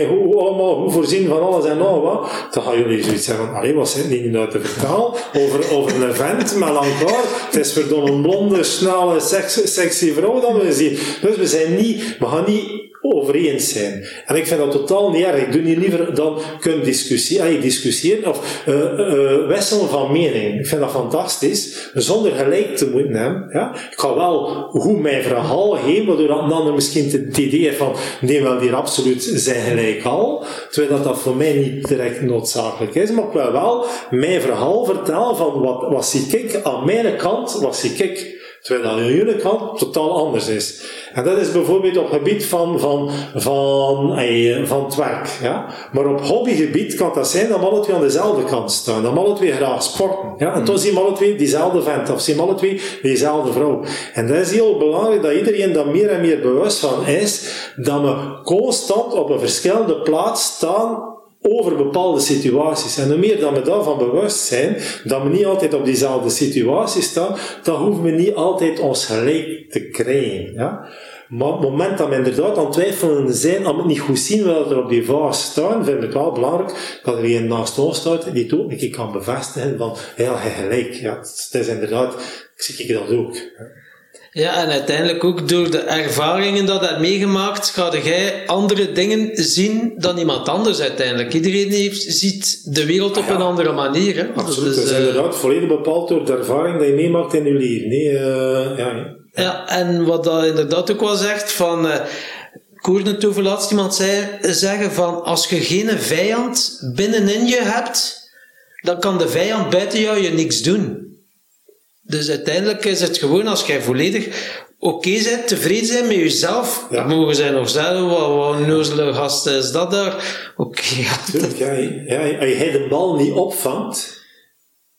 hoe, allemaal hoe voorzien van alles en nog wat. Dan gaan jullie zoiets zeggen allee, wat zit die nu uit te vertalen over, over een vent met lang haar? Het is verdomme een blonde, snelle, sexy, sexy vrouw dat we zien. Dus we zijn niet, we gaan niet over eens zijn. En ik vind dat totaal niet erg. Ik doe niet liever dan kunnen discussiëren, discussiëren of uh, uh, wisselen van mening. Ik vind dat fantastisch, zonder gelijk te moeten hebben. Ja? Ik ga wel hoe mijn verhaal heen, waardoor een ander misschien het idee van, nee, wel, die absoluut zijn gelijk al. Terwijl dat, dat voor mij niet direct noodzakelijk is, maar ik wil wel mijn verhaal vertellen van wat, wat zie ik aan mijn kant, wat zie ik Terwijl dat aan jullie kant totaal anders is. En dat is bijvoorbeeld op gebied van, van, van, eh, van het werk. Ja? Maar op hobbygebied kan dat zijn dat alle twee aan dezelfde kant staan. Dat alle twee graag sporten. Ja? En toen zien alle twee diezelfde vent. Of zien we alle twee diezelfde vrouw. En dat is heel belangrijk dat iedereen daar meer en meer bewust van is. Dat we constant op een verschillende plaats staan over bepaalde situaties. En hoe meer dat we daarvan bewust zijn, dat we niet altijd op diezelfde situatie staan, dan hoeven we niet altijd ons gelijk te krijgen. Ja? Maar op het moment dat we inderdaad aan twijfelen zijn, aan het niet goed zien wat er op die vaas staan, vind ik wel belangrijk dat er een naast ons staat die het een keer kan bevestigen van, ja, gelijk. Ja, het is inderdaad, ik zie ik dat ook. En uiteindelijk ook door de ervaringen dat je hebt meegemaakt, ga jij andere dingen zien dan iemand anders uiteindelijk. Iedereen heeft, ziet de wereld op een andere manier. Hè? Absoluut, dat is uh, inderdaad volledig bepaald door de ervaring die je meemaakt in je leven. Nee, uh, ja, ja. en wat dat inderdaad ook wel zegt, van... Uh, ik hoorde het over laatst iemand zei, zeggen van als je geen vijand binnenin je hebt, dan kan de vijand buiten jou je niks doen. Dus uiteindelijk is het gewoon als jij volledig oké okay bent, tevreden zijn met jezelf. Ja. Mogen zij nog zeggen, wat, wat een nozele gast is dat daar? Oké, okay, ja. ja, als je de bal niet opvangt,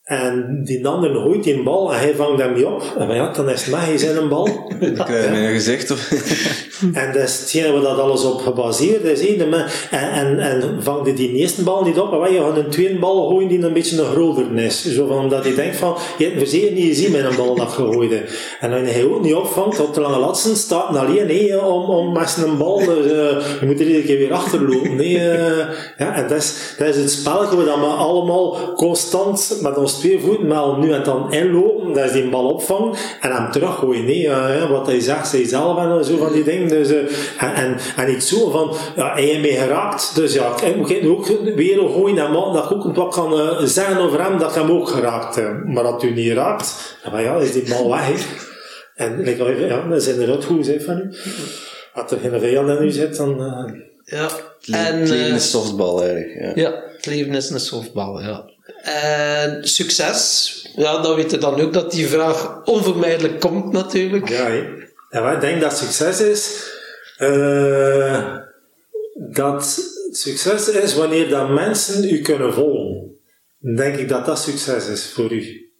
En die ander gooit die een bal en hij vangt hem niet op. En ja, dan is het magisch in een bal. Dan krijg je mijn gezicht. Of... en dat is hetgeen waar dat alles op gebaseerd is. En, en, en vangt die eerste bal niet op, en je gaat een tweede bal gooien die een beetje een groter is. Zo van, omdat hij denkt van, je hebt verzekerd niet gezien met een bal dat gegooid En dan hij ook niet opvangt, op de lange latsen staat alleen he, om, om met zijn bal, dus, uh, je moet er iedere keer weer achterlopen. Nee, uh, ja, en dat is, dat is het spelletje waar we allemaal constant met ons twee voeten maar nu en dan inlopen, dat is die bal opvangen en hem teruggooien. Nee, uh, wat hij zegt, zij zelf en zo van die dingen. Dus, uh, en, en, en niet zo van, ja, hij heeft mee geraakt, dus ja, ik moet ook weer gooien en man, dat ik ook wat kan uh, zeggen over hem, dat ik hem ook geraakt heb. Maar dat u niet raakt, dan ja, is die bal weg. En like, ja, dat is inderdaad goed gezegd van u. Als er geen vijand in u zit, dan... ja. En, het leven is softbal eigenlijk. Ja. ja, het leven is een softbal, ja. En succes, ja, dan weet je dan ook dat die vraag onvermijdelijk komt natuurlijk. Ja, en ik denk dat succes is, uh, dat succes is wanneer dat mensen u kunnen volgen. Dan denk ik dat dat succes is voor u.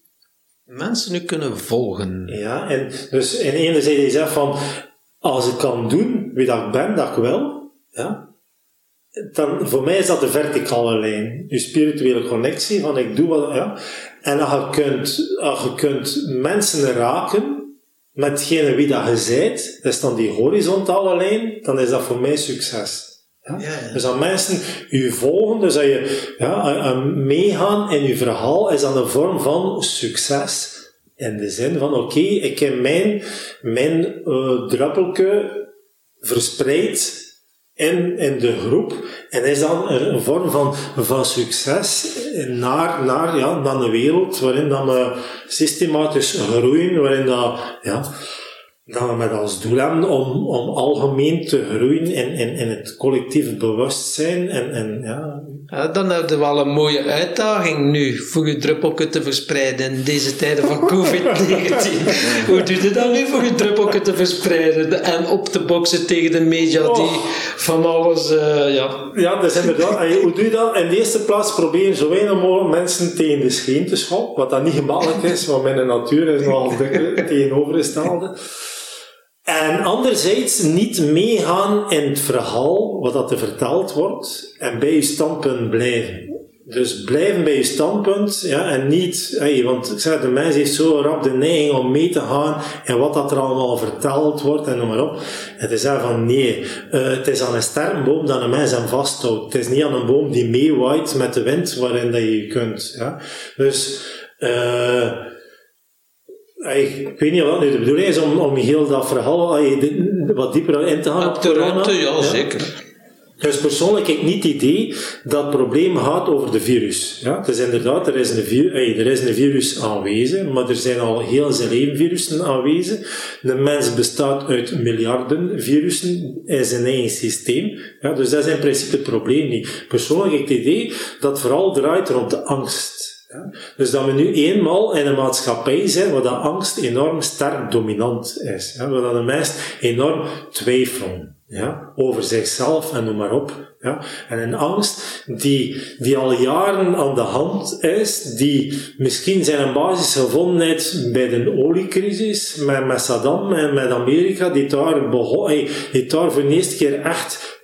Mensen u kunnen volgen. Ja, en dus in ene zijde je zegt van, als ik kan doen wie dat ik ben, dat ik wil, ja, dan, voor mij is dat de verticale lijn. Je spirituele connectie, van ik doe wat, ja. En als je kunt, als je kunt mensen raken, met metgene wie dat je zijt, dat is dan die horizontale lijn, dan is dat voor mij succes. Ja? Ja, ja. Dus als mensen u volgen, dus dat je ja, meegaan in je verhaal, is dat een vorm van succes. In de zin van, oké, ik heb mijn, mijn uh, druppelke verspreid in, in de groep. En is dan een vorm van, van succes naar, naar, ja, naar een wereld waarin dan we systematisch groeien, waarin dat, ja, dat we met als doel hebben om, om algemeen te groeien in, in, in het collectief bewustzijn. En, en, ja. ja dan hebben we wel een mooie uitdaging nu voor je druppelke te verspreiden in deze tijden van COVID-19. Hoe doe je dat nu voor je druppelke te verspreiden en op te boksen tegen de media die oh. van alles... Uh, ja. ja, is inderdaad. Hoe doe je dat? In de eerste plaats probeer zo weinig mogelijk mensen tegen de scheen te schoppen, wat dat niet gemakkelijk is, want mijn natuur is nogal tegenovergestelde. En anderzijds niet meegaan in het verhaal wat dat er verteld wordt en bij je standpunt blijven. Dus blijven bij je standpunt, ja, en niet, hey, want ik zeg, de mens heeft zo rap de neiging om mee te gaan en wat dat er allemaal verteld wordt en noem maar op. Het is van nee, uh, het is aan een sterke boom dat een mens hem vasthoudt. Het is niet aan een boom die meewaait met de wind waarin dat je kunt. Ja. Dus, uh, ik weet niet wat nu de bedoeling is om, om heel dat verhaal wat dieper in te gaan op, de ruimte, ja, zeker. Dus persoonlijk heb ik niet het idee dat het probleem gaat over de virus. Ja, het is inderdaad, er is, een virus, er is een virus aanwezig, maar er zijn al heel zijn leven virussen aanwezig. De mens bestaat uit miljarden virussen in zijn eigen systeem. Ja, dus dat is in principe het probleem niet. Persoonlijk heb ik het idee dat het vooral draait rond de angst. Ja? Dus dat we nu eenmaal in een maatschappij zijn waar dat angst enorm sterk dominant is. Ja? Waar dat de mensen enorm twijfelen ja? over zichzelf en noem maar op. Ja? En een angst die, die al jaren aan de hand is, die misschien zijn een basis gevonden heeft bij de oliecrisis, met, met Saddam en met Amerika, die daar, begon, die daar voor de eerste keer echt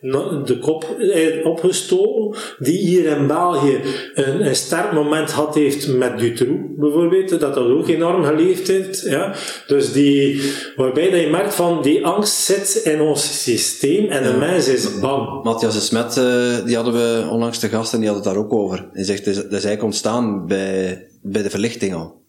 de kop opgestoken, die hier in België een, een sterk moment had heeft met Dutroux, bijvoorbeeld, dat dat ook enorm geleefd heeft. Ja? Dus die, waarbij dat je merkt van, die angst zit in ons systeem en de mens is bang. Matthias Smet, uh, die hadden we onlangs de gasten, die hadden het daar ook over. Hij zegt, dat is eigenlijk ontstaan bij, bij de verlichting al.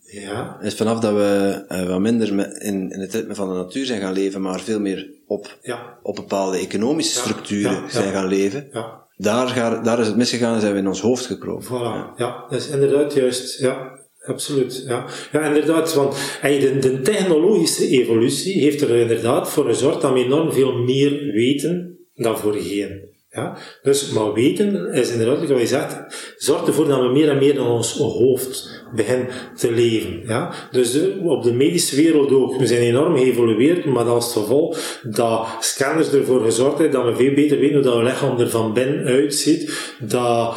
Ja. Is vanaf dat we uh, wat minder in, in het ritme van de natuur zijn gaan leven, maar veel meer op, ja. op bepaalde economische structuren ja, zijn gaan leven. Ja. Daar, daar is het misgegaan en zijn we in ons hoofd gekropen. Voilà. Ja. dat is inderdaad juist. Ja, absoluut. Ja, ja inderdaad. Want de, de technologische evolutie heeft er inderdaad voor gezorgd dat we enorm veel meer weten dan voorheen. Ja? Dus, maar weten is inderdaad, wat je zegt, zorgt ervoor dat we meer en meer in ons hoofd beginnen te leven. Ja? Dus de, op de medische wereld ook. We zijn enorm geëvolueerd, maar dat het geval dat scanners ervoor gezorgd hebben dat we veel beter weten hoe dat het lichaam er van binnen uitziet, dat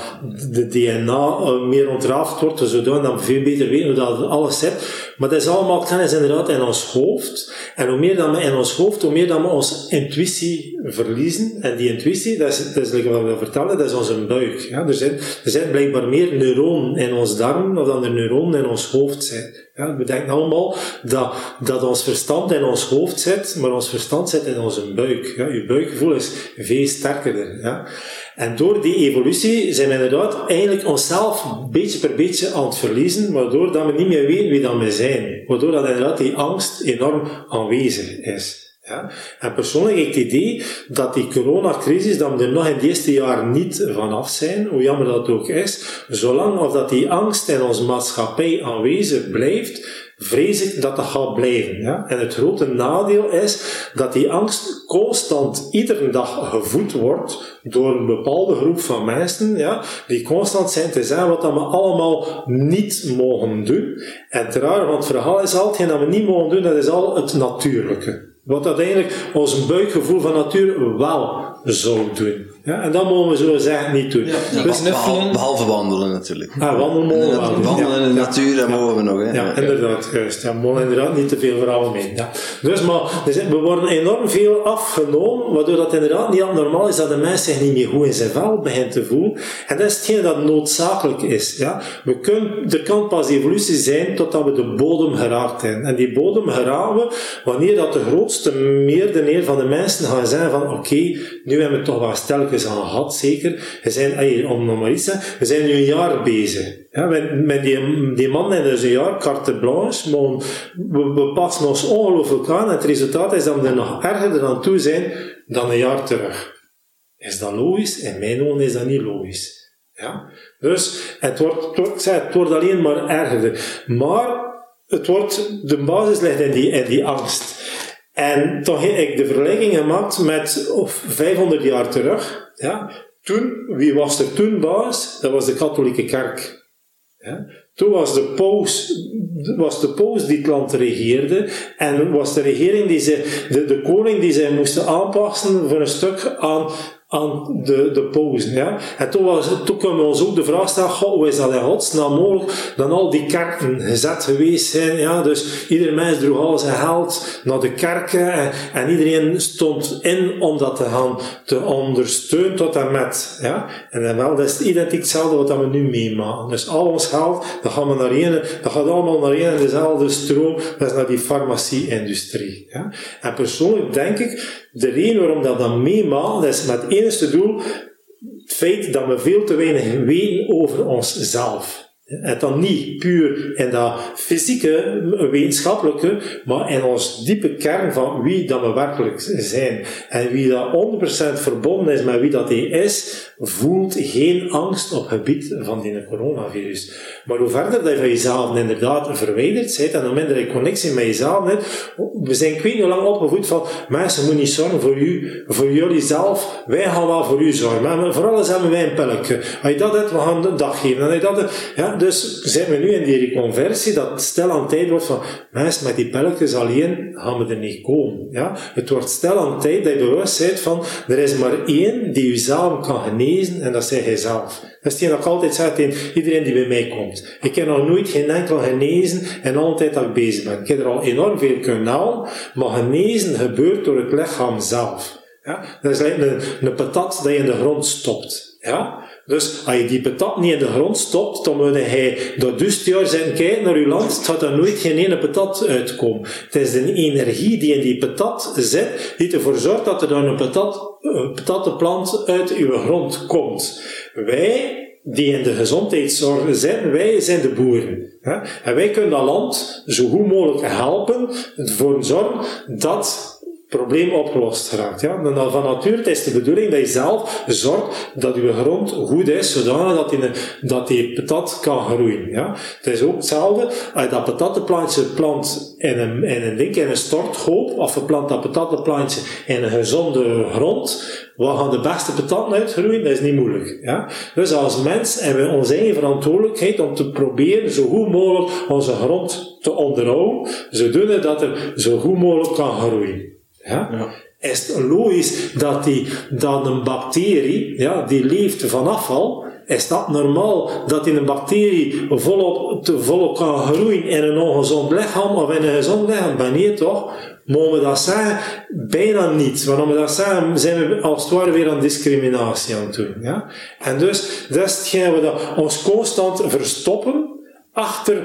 de DNA eh, meer ontrafeld wordt, zodat we veel beter weten hoe dat alles zit. Maar dat is allemaal kennis inderdaad in ons hoofd. En hoe meer dan we in ons hoofd, hoe meer dan we onze intuïtie verliezen. En die intuïtie, dat is, dat is wat we vertellen, dat is onze buik. Ja, er, zijn, er zijn blijkbaar meer neuronen in ons darm dan er neuronen in ons hoofd zijn. Ja, we denken allemaal dat, dat ons verstand in ons hoofd zit, maar ons verstand zit in onze buik. Ja, je buikgevoel is veel sterker. Ja. En door die evolutie zijn we inderdaad eigenlijk onszelf beetje per beetje aan het verliezen, waardoor dat we niet meer weten wie dat we zijn. Waardoor dat inderdaad die angst enorm aanwezig is. Ja? En persoonlijk ik het idee dat die coronacrisis, dat we er nog in de eerste jaar niet vanaf zijn, hoe jammer dat ook is, zolang of dat die angst in onze maatschappij aanwezig blijft, vrees ik dat dat gaat blijven. Ja? En het grote nadeel is dat die angst constant iedere dag gevoed wordt door een bepaalde groep van mensen, ja, die constant zijn te zeggen wat we allemaal niet mogen doen. En raar, want het verhaal is altijd dat we niet mogen doen, dat is al het natuurlijke. Wat uiteindelijk ons buikgevoel van natuur wel zou doen. Ja, en dat mogen we zo zeggen niet doen. Ja, dus behalve, behalve, wandelen natuurlijk. Ah, wandelen mogen we wel. Wandelen in de natuur, dat mogen we nog. Hè? Ja, inderdaad, juist. Ja, we mogen inderdaad niet te veel verhalen mee. Ja. Dus, maar dus, we worden enorm veel afgenomen, waardoor dat inderdaad niet normaal is dat de mens zich niet meer goed in zijn vel begint te voelen. En dat is hetgeen dat noodzakelijk is. Ja. We kunnen, er kan pas evolutie zijn totdat we de bodem geraakt zijn. En die bodem geraken we wanneer dat de grootste meerderheid van de mensen gaan zeggen van oké, nu hebben we toch wat stelkens aan gehad, zeker. We zijn, om te we zijn nu een jaar bezig. Ja, met, die, die man in dus een jaar, carte blanche, maar we, passen ons ongelooflijk aan en het resultaat is dat we er nog erger aan toe zijn dan een jaar terug. Is dat logisch? In mijn ogen is dat niet logisch. Ja? Dus het wordt, het wordt, alleen maar erger. Maar het wordt, de basis ligt in die, die angst. En toch heb ik de vergelijking gemaakt met of 500 jaar terug. Ja, toen, wie was er toen baas? Dat was de katholieke kerk. Ja, toen was de paus, was de paus die het land regeerde en was de regering die ze, de, de koning die zij moesten aanpassen voor een stuk aan aan de, de pauze. Ja? En toen, was, toen kunnen we ons ook de vraag stellen, hoe is dat in godsnaam mogelijk dat al die kerken gezet geweest zijn? Ja? Dus ieder mens droeg al zijn geld naar de kerken en, en, iedereen stond in om dat te gaan te ondersteunen tot en met. Ja? En dan wel, dat is identiek hetzelfde wat we nu meemaken. Dus al ons geld, dat, gaan we naar een, dat gaat allemaal naar één en dezelfde stroom, dat is naar die farmacie-industrie. Ja? En persoonlijk denk ik, de reden waarom dat dan meemaakt, is met het doel het feit dat we veel te weinig weten over onszelf. En dan niet puur in dat fysieke, wetenschappelijke, maar in ons diepe kern van wie dat we werkelijk zijn. En wie dat 100% verbonden is met wie dat hij is, voelt geen angst op het gebied van die coronavirus. Maar hoe verder dat je van jezelf inderdaad verwijderd bent, en hoe minder je connectie met jezelf hebt, we zijn weet niet lang opgevoed van, mensen moeten niet zorgen voor u, voor jullie zelf, wij gaan wel voor u zorgen. Maar voor alles hebben wij een pilletje. Als je dat hebt, we gaan een dag geven. En dat ja, dus zijn we nu in die reconversie, dat stel aan tijd wordt van, mensen met die pilletjes alleen gaan we er niet komen. Ja? Het wordt stel aan tijd dat je bewust bent van, er is maar één die jezelf kan genezen, en dat is jijzelf. Dat is hetgeen dat altijd zeg tegen iedereen die bij mij komt. Ik heb nog nooit geen enkel genezen en altijd ik bezig ben. Ik heb er al enorm veel kunnen halen, maar genezen gebeurt door het lichaam zelf. Ja? Dat is like een, een patat dat je in de grond stopt. Ja? Dus als je die patat niet in de grond stopt, dan moet hij dat dus jaar zijn kijken naar je land, het gaat er nooit geen ene patat uitkomen. Het is de energie die in die patat zit, die ervoor zorgt dat er dan een patat, een patattenplant uit uw grond komt. Wij, die in de gezondheidszorg zijn, wij zijn de boeren. En wij kunnen dat land zo goed mogelijk helpen, ervoor zorgen dat probleem opgelost geraakt. Ja? Van nature is de bedoeling dat je zelf zorgt dat je grond goed is, zodanig dat die, dat die patat kan groeien. Ja? Het is ook hetzelfde, als je dat patattenplantje plant in een, in een ding, in een storthoop, of je plant dat patattenplantje in een gezonde grond, Wat gaan de beste patanten uitgroeien? Dat is niet moeilijk. Ja? Dus als mens hebben we onze eigen verantwoordelijkheid om te proberen zo goed mogelijk onze grond te onderhouden, zodoende dat er zo goed mogelijk kan groeien. Ja? Ja. Is het logisch dat, die, dat een bacterie, ja, die leeft van afval, is dat normaal dat die een bacterie volop, te volop kan groeien in een ongezond lichaam of in een gezond lichaam? Nee, toch? Mogen we dat zeggen? Bijna niet. Waarom we dat zeggen, zijn we als het ware weer aan discriminatie aan het doen. Ja? En dus, dat is hetgeen we dat ons constant verstoppen achter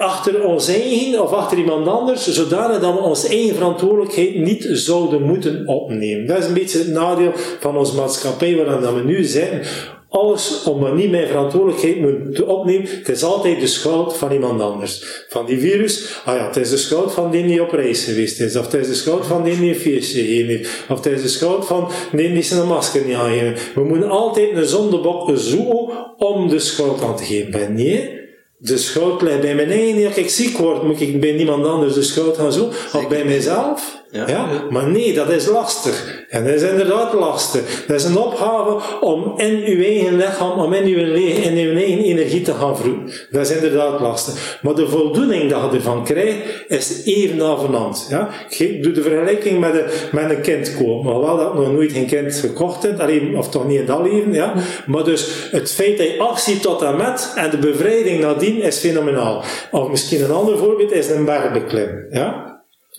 achter ons eigen of achter iemand anders, zodanig dat we onze eigen verantwoordelijkheid niet zouden moeten opnemen. Dat is een beetje het nadeel van onze maatschappij waarin we nu zitten. Alles om maar niet mijn verantwoordelijkheid moeten opnemen, het is altijd de schuld van iemand anders. Van die virus, ah ja, het is de schuld van die die op reis geweest is, of het is de schuld van die die een feestje heeft, of het is de schuld van die die zijn masker niet aangeven. We moeten altijd een zondebok zoeken om de schuld aan te geven. Maar nee, de schuld ligt bij mijn eigen. Als ik ziek word, moet ik bij niemand anders de schuld gaan zoeken. Of bij mijzelf. Ja. Maar nee, dat is lastig. En dat is inderdaad lastig. Dat is een opgave om in uw eigen lichaam, om in uw, in uw eigen energie te gaan vroegen. Dat is inderdaad lastig. Maar de voldoening dat je ervan krijgt, is even avenant. Ja? Ik doe de vergelijking met een, met een kind kopen. Wel dat nog nooit geen kind gekocht heb, alleen, of toch niet in dat. Ja? Maar dus het feit dat je afziet tot en met, en de bevrijding nadien is fenomenaal. Of misschien een ander voorbeeld is een bergbeklim. Ja?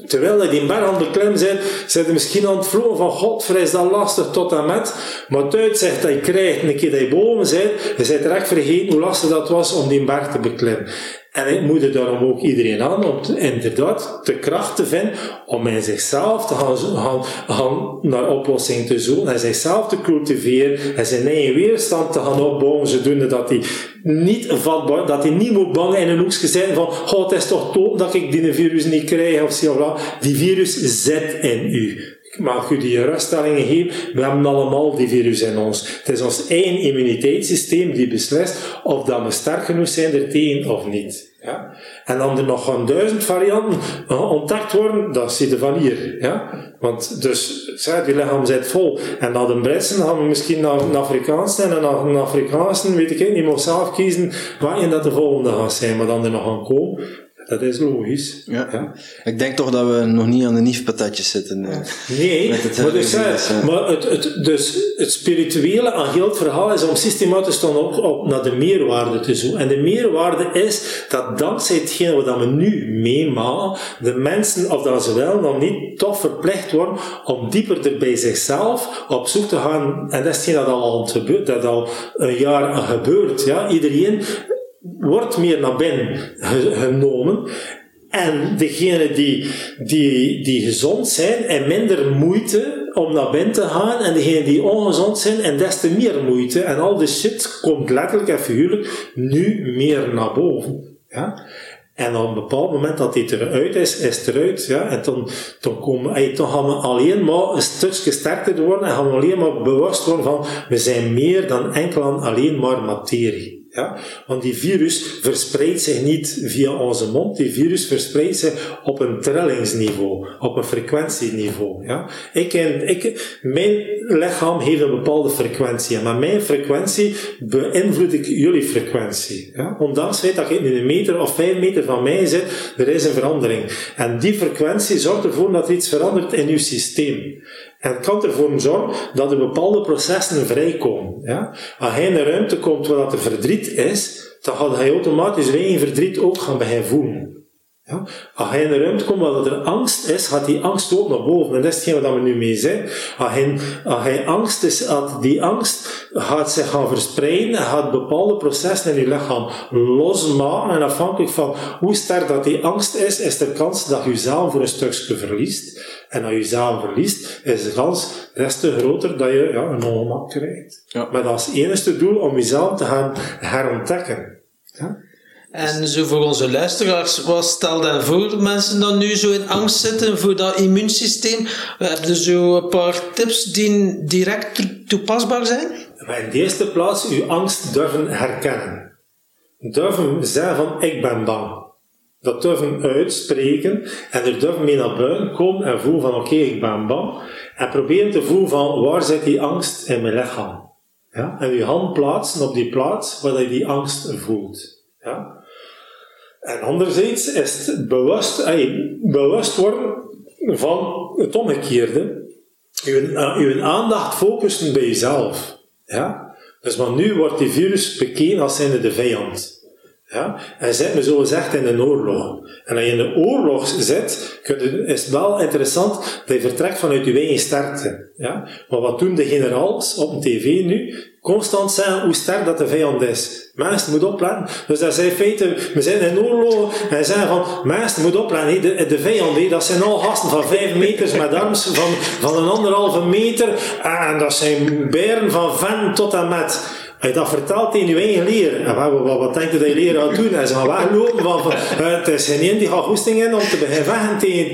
Terwijl je die berg aan het beklimmen bent, zit je misschien aan het vloeken van God, is dat lastig tot en met. Maar het uitzicht dat je krijgt, een keer dat je boven bent, je bent direct vergeten hoe lastig dat was om die berg te beklimmen. En ik moedig daarom ook iedereen aan om inderdaad de kracht te vinden om in zichzelf te gaan, gaan, gaan naar oplossingen te zoeken en zichzelf te cultiveren en zijn eigen weerstand te gaan opbouwen, zodoende dat hij niet vatbaar, dat hij niet moet bang in een hoekje zitten van, oh, het is toch dood dat ik die virus niet krijg of zo. Die virus zit in u. Mag u die ruststellingen geven. We hebben allemaal die virus in ons. Het is ons eigen immuniteitssysteem die beslist of dat we sterk genoeg zijn ertegen of niet. Ja? En dan er nog een duizend varianten eh, ontdekt worden, dat zie je van hier. Ja? Want dus, zeg, die lichaam zit vol. En na de Britsen gaan we misschien naar een Afrikaanse en na een Afrikaanse, weet ik niet, moet zelf kiezen waarin dat de volgende gaat zijn. Maar dan er nog gaan komen, dat is logisch. Ja. Ik denk toch dat we nog niet aan de niefpatatjes zitten. eh. Nee, het maar, dus, eh, ja. maar het, het, dus het spirituele aan heel het verhaal is om systematisch dan ook op naar de meerwaarde te zoeken. En de meerwaarde is dat dankzij hetgeen wat we nu meemaken, de mensen, of dat ze wel dan niet, toch verplicht worden om dieper er bij zichzelf op zoek te gaan. En dat is hetgeen dat al gebeurt, dat al een jaar gebeurt. Ja? Iedereen wordt meer naar binnen ge- genomen. En degenen die, die, die gezond zijn en minder moeite om naar binnen te gaan, en degenen die ongezond zijn en des te meer moeite. En al die shit komt letterlijk en figuurlijk nu meer naar boven. Ja? En op een bepaald moment dat die eruit is, is het eruit. Ja? En dan, dan, komen, ey, dan gaan we alleen maar een stukje sterker worden en gaan we alleen maar bewust worden van we zijn meer dan enkel alleen maar materie. Ja? Want die virus verspreidt zich niet via onze mond, die virus verspreidt zich op een trillingsniveau, op een frequentieniveau. Ja? Ik, ken- ik, mijn lichaam heeft een bepaalde frequentie, en met mijn frequentie beïnvloed ik jullie frequentie. Ja? Ondanks het dat ik in een meter of vijf meter van mij zit, er is een verandering. En die frequentie zorgt ervoor dat er iets verandert in uw systeem. En het kan ervoor zorgen dat er bepaalde processen vrijkomen. Ja? Als hij in een ruimte komt waar dat er verdriet is, dan gaat hij automatisch zijn verdriet ook gaan beginnen voelen. Ja? Als hij in een ruimte komt waar dat er angst is, gaat die angst ook naar boven. En dat is hetgeen waar we nu mee zijn. Als hij, als hij angst is, gaat die angst gaat zich gaan verspreiden en gaat bepaalde processen in je lichaam losmaken. En afhankelijk van hoe sterk dat die angst is, is de kans dat je zelf voor een stukje verliest. En als je zelf verliest, is de kans des te groter dat je ja, een ongemak krijgt. Ja. Met als enige doel om jezelf te gaan herontdekken. Ja? En zo voor onze luisteraars, wat stel voor mensen dan nu zo in angst zitten voor dat immuunsysteem? We hebben zo een paar tips die direct toe- toepasbaar zijn. In de eerste plaats uw angst durven herkennen. Durven zeggen van, ik ben bang. dat durven uitspreken en er durven mee naar buiten komen en voelen van oké, ik ben bang. En proberen te voelen van waar zit die angst in mijn lichaam. Ja? En je hand plaatsen op die plaats waar je die angst voelt. Ja? En anderzijds is het bewust, bewust worden van het omgekeerde. Uw, uh, uw aandacht focussen bij jezelf. Ja? Dus want nu wordt die virus bekeken als zijnde de vijand. Ja? En zit me zo gezegd in een oorlog. En als je in een oorlog zit, is het wel interessant dat je vertrekt vanuit je eigen sterkte. Ja? Maar wat doen de generaals op een tv nu? Constant zeggen hoe sterk dat de vijand is. Mensen moeten opletten. Dus dat zijn feiten, we zijn in oorlog en zeggen van, mensen moeten opletten. De, de vijand, dat zijn al gasten van 5 meters met van, van een anderhalve meter. En dat zijn beren van ven tot en met. Als dat vertelt tegen je eigen en wat, wat, wat denkt je dat je leren gaat doen? En ze gaan weglopen van, van uh, het is geen die gaat goesting in om te beginnen vechten tegen.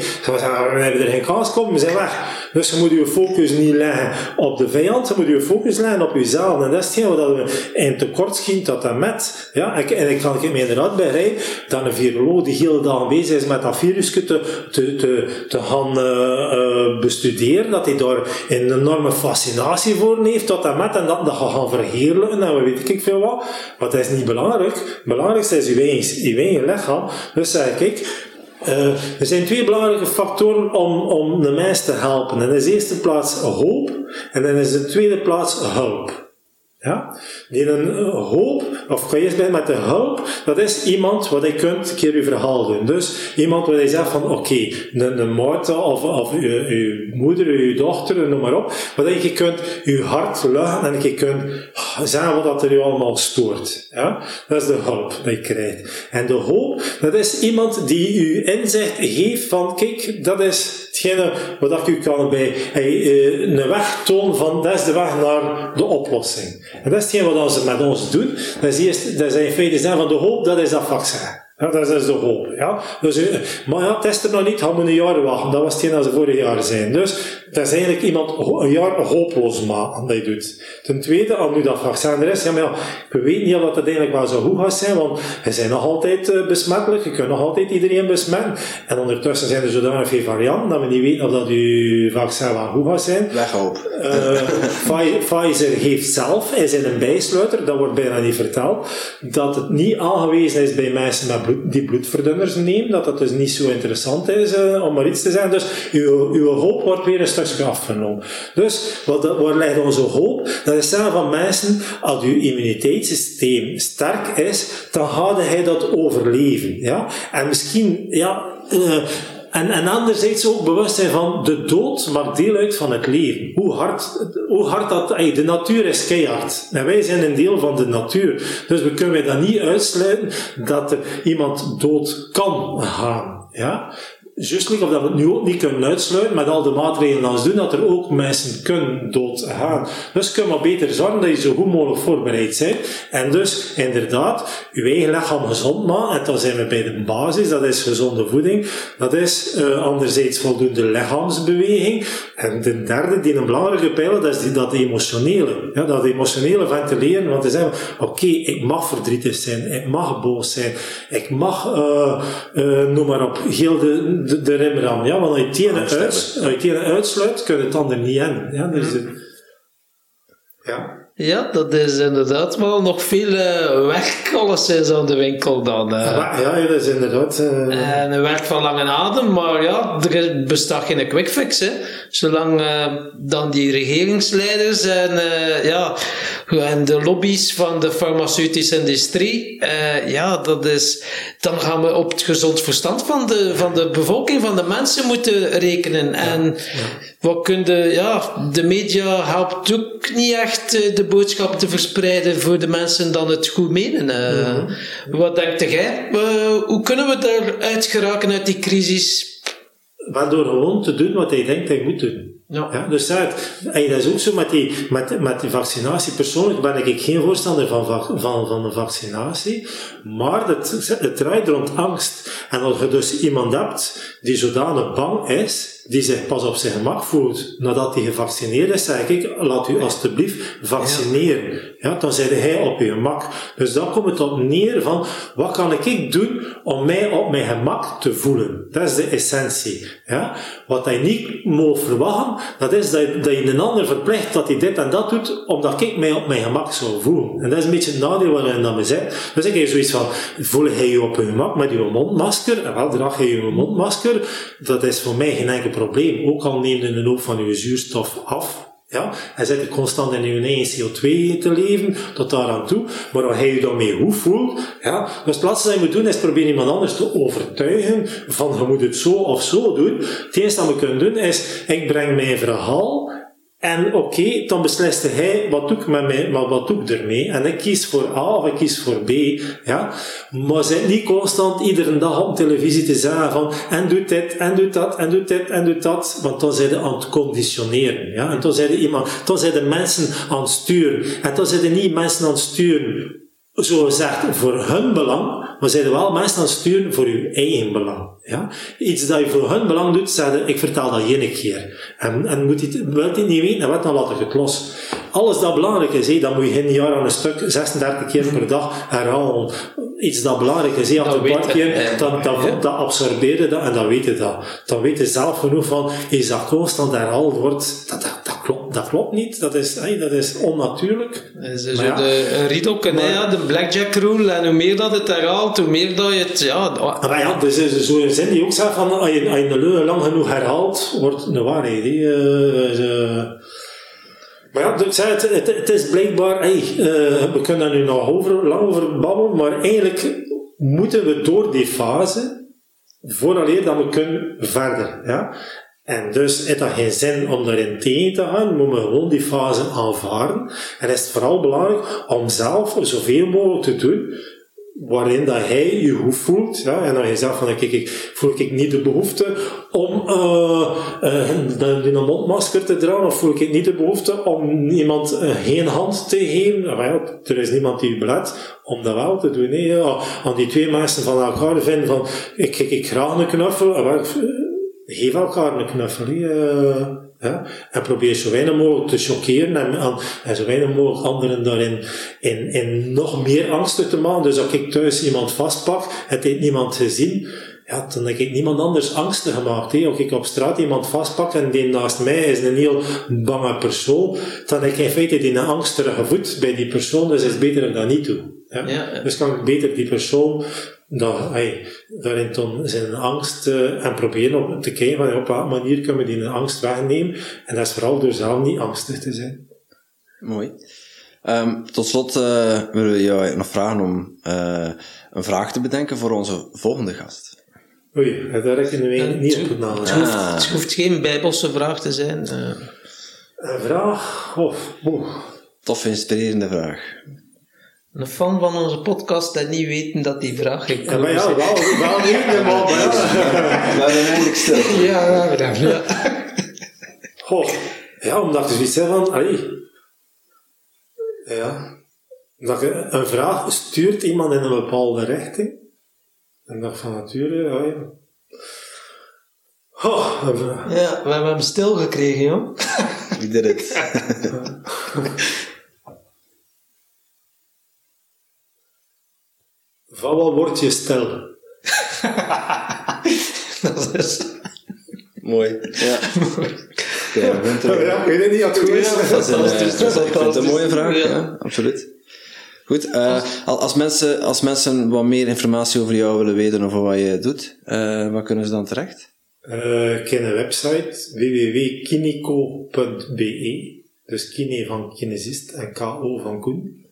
We hebben er geen kans komen, we zijn weg. Dus je moet je focus niet leggen op de vijand, je moet je focus leggen op jezelf. En dat is hetgeen wat we in tekort schiet tot en met. Ja, en ik kan me inderdaad begrijpen dat een viroloog die heel dag aanwezig is met dat virus te, te, te, te gaan uh, uh, bestuderen, dat hij daar een enorme fascinatie voor heeft tot en met, en dat, dat gaan verheerlijken we weet ik veel wat. Maar dat is niet belangrijk. Het belangrijkste is uw eigen, eigen lichaam. Dus zeg ik, uh, er zijn twee belangrijke factoren om, om de mens te helpen. En in de eerste plaats hoop, en in de tweede plaats hulp. Ja? Die een hoop, of je eens bij met de hulp, dat is iemand wat je kunt een keer je verhaal doen. Dus iemand waar je zegt van, oké, okay, een, een of, of uw moeder, uw dochter, noem maar op, waar je kunt je hart luchten en je kunt zeggen wat er je allemaal stoort. Ja? Dat is de hulp die je krijgt. En de hoop, dat is iemand die u inzicht geeft van, kijk, dat is hetgene wat ik u kan bij hey, een weg tonen van, dat is de weg naar de oplossing. En dat is hetgeen wat ze met ons doen. Dat is, eerst, dat is in feite zijn van de hoop, dat is dat vaccin. Ja, dat is de hoop. Ja. Dus, maar ja, test er nog niet, gaan we een jaar wachten. Dat was hetgeen dat ze vorig jaar zijn. Dus dat is eigenlijk iemand een jaar hopeloos maken dat je doet. Ten tweede, als nu dat vaccin er is, ja, maar ja, we weten niet of dat uiteindelijk wel zo goed gaat zijn, want we zijn nog altijd uh, besmettelijk, je kunt nog altijd iedereen besmetten. En ondertussen zijn er zodanig veel varianten dat we niet weten of dat uw vaccin wel goed gaat zijn. Weghoop. Uh, Pfizer geeft zelf, is in een bijsluiter, dat wordt bijna niet verteld, dat het niet aangewezen is bij mensen met die bloedverdunners nemen, dat dat dus niet zo interessant is, uh, om maar iets te zeggen. Dus uw, uw hoop wordt weer een stukje afgenomen. Dus, wat, waar ligt onze hoop? Dat is zeggen van mensen, als uw immuniteitssysteem sterk is, dan gaat hij dat overleven. Ja? En misschien, ja, uh, en, en anderzijds ook bewust zijn van de dood maakt deel uit van het leven. Hoe hard, hoe hard dat, de natuur is keihard. En wij zijn een deel van de natuur. Dus we kunnen dat niet uitsluiten dat er iemand dood kan gaan. Ja? Juist niet of dat we het nu ook niet kunnen uitsluiten met al de maatregelen als doen, dat er ook mensen kunnen doodgaan. Dus kun je maar beter zorgen dat je zo goed mogelijk voorbereid bent. En dus, inderdaad, je eigen lichaam gezond maken. En dan zijn we bij de basis, dat is gezonde voeding. Dat is uh, anderzijds voldoende lichaamsbeweging. En de derde, die een belangrijke pijler, dat is die, dat emotionele. Ja, dat emotionele ventileren. Want te zeggen, oké, ik mag verdrietig zijn, ik mag boos zijn, ik mag, uh, noem maar op, heel de, de, de Rembrandt. Ja, want als je ene, als ene uitsluit, kun je het ander niet in. Ja, dus, ja. Ja, dat is inderdaad wel nog veel uh, werk alleszins aan de winkel dan. Uh. Ja, ja, dat is inderdaad... Uh... En een werk van lange adem, maar ja, er bestaat geen quick fix. Hè. Zolang dan die regeringsleiders en, ja, en de lobby's van de farmaceutische industrie, ja, dat is... Dan gaan we op het gezond verstand van de, van de bevolking, van de mensen moeten rekenen. En ja, ja. wat kun je... Ja, de media helpt ook niet echt de boodschap te verspreiden voor de mensen dan het goed menen. Mm -hmm. Wat denkt jij? Hoe kunnen we daaruit geraken uit die crisis? Maar door gewoon te doen wat hij denkt hij moet doen. Ja. Ja, dus dat, dat is ook zo met die, met, met die vaccinatie. Persoonlijk ben ik geen voorstander van, va- van, van een vaccinatie, maar het, het draait rond angst. En als je dus iemand hebt die zodanig bang is, die zich pas op zijn gemak voelt nadat hij gevaccineerd is, zeg ik, laat u alstublieft vaccineren. Ja, dan zit hij op je gemak. Dus dan komt het op neer van, wat kan ik doen om mij op mijn gemak te voelen? Dat is de essentie. Ja? Wat hij niet moet verwachten, dat is dat, je- dat je een ander verplicht dat hij dit en dat doet, omdat ik mij op mijn gemak zou voelen. En dat is een beetje het nadeel waarin dat me zit. Dus ik heb zoiets van, voel hij je op je gemak met je mondmasker? En wel, draag je je mondmasker? Dat is voor mij geen enkel probleem. Ook al neemt een hoop van je zuurstof af. Ja, en zit je constant in je eigen CO2 te leven, tot daar aan toe. Maar als hij je dan mee goed voelt, ja, dus het laatste dat je moet doen, is proberen iemand anders te overtuigen van je moet het zo of zo doen. Het enige dat we kunnen doen, is, ik breng mijn verhaal, en oké, dan besliste hij, wat doe ik met mij, maar wat doe ik ermee? En ik kies voor A of ik kies voor B, ja. Maar zit niet constant iedere dag op televisie te zeggen van, en doe dit, en doe dat, en doe dit, en doe dat, want dan zijn ze aan het conditioneren, ja. En dan zijn iemand, dan zijn de mensen aan het sturen. En dan zijn niet mensen aan het sturen, zo gezegd, voor hun belang, maar zijn er wel mensen aan het sturen voor uw eigen belang. Ja? Iets dat je voor hun belang doet, zeg je, ik vertel dat één keer. En, en moet je, het- wil je het niet weten, dan wat, dan laat ik het los. Alles dat belangrijk is, hé, dat moet je geen jaar aan een stuk 36 keer per dag herhalen. Iets dat belangrijk is, hé, een paar keer, je, dan, dan, dat absorbeer je dat en dan weet je dat. Dan weet je zelf genoeg van, is dat constant herhaald wordt, dat, dat, dat, klopt, niet. Dat is, hé, dat is onnatuurlijk. Is ja, de een riedelke, hè, ja, de blackjack rule. En hoe meer dat het herhaalt, hoe meer dat je het... Ja, Ah, Maar ja, dus is zo'n zin die ook zegt van, als je, als je een leugen lang genoeg herhaalt, wordt het een waarheid. Eh, eh, maar ja, ik zei het, het, het is blijkbaar, hey, eh, we kunnen daar nu nog over, lang over babbelen, maar eigenlijk moeten we door die fase, vooraleer dat we kunnen verder. Ja? En dus heeft dat geen zin om daarin tegen te gaan, moeten we gewoon die fase aanvaarden. En is vooral belangrijk om zelf zoveel mogelijk te doen waarin dat hij je goed voelt. Ja, en dan je zegt van, kijk, ik voel ik niet de behoefte om uh, uh, een mondmasker te dragen, of voel ik niet de behoefte om iemand uh, geen hand te geven. Ja, er is niemand die je belet om dat wel te doen. Nee, die twee mensen van elkaar vinden van, ik kijk ik graag een knuffel, maar, geef elkaar een knuffel. Uh, ja? En probeer zo weinig mogelijk te choqueren en, en zo weinig mogelijk anderen daarin in, in nog meer angsten te maken. Dus als ik thuis iemand vastpak, het heeft niemand gezien, ja, dan heb ik niemand anders angsten gemaakt. Hè. Als ik op straat iemand vastpak en die naast mij is een heel bange persoon, dan heb ik in feite die angstige voet bij die persoon, dus is het beter dat niet doe. Ja? Ja, ja. Dus kan ik beter die persoon dat, hey, daarin dan zijn angst uh, en proberen op te kijken van op welke manier kunnen we die angst wegnemen. En dat is vooral door zelf niet angstig te zijn. Mooi. Um, tot slot uh, willen we jou nog vragen om uh, een vraag te bedenken voor onze volgende gast. Oei, daar rekken we niet op gedaan. Het, hoeft, het hoeft geen bijbelse vraag te zijn. Uh. Een vraag? Oh, oh. Tof, inspirerende vraag. Een fan van onze podcast dat niet weten dat die vraag ging ja, maar ja, wel, wel niet, maar We hebben eindelijk stil. Ja, ja, bedankt. Ja. Goh, ja, omdat je zoiets zegt van, allee, ja, dat je een vraag stuurt iemand in een bepaalde richting, en dat van nature, ja, ja. Oh, een vraag. Ja, we hebben hem stil gekregen, joh. We did it. Van wat word je stil? dat is... Mooi. Ja. Ja, ik ja, weet het niet, wat goed is. dat is een, dat is, ik vind het een mooie vraag, ja, ja absoluut. Goed, uh, als, mensen, als mensen wat meer informatie over jou willen weten of wat je doet, uh, waar kunnen ze dan terecht? Uh, ik heb een website www.kinico.be dus kine van kinesist en ko van Koen.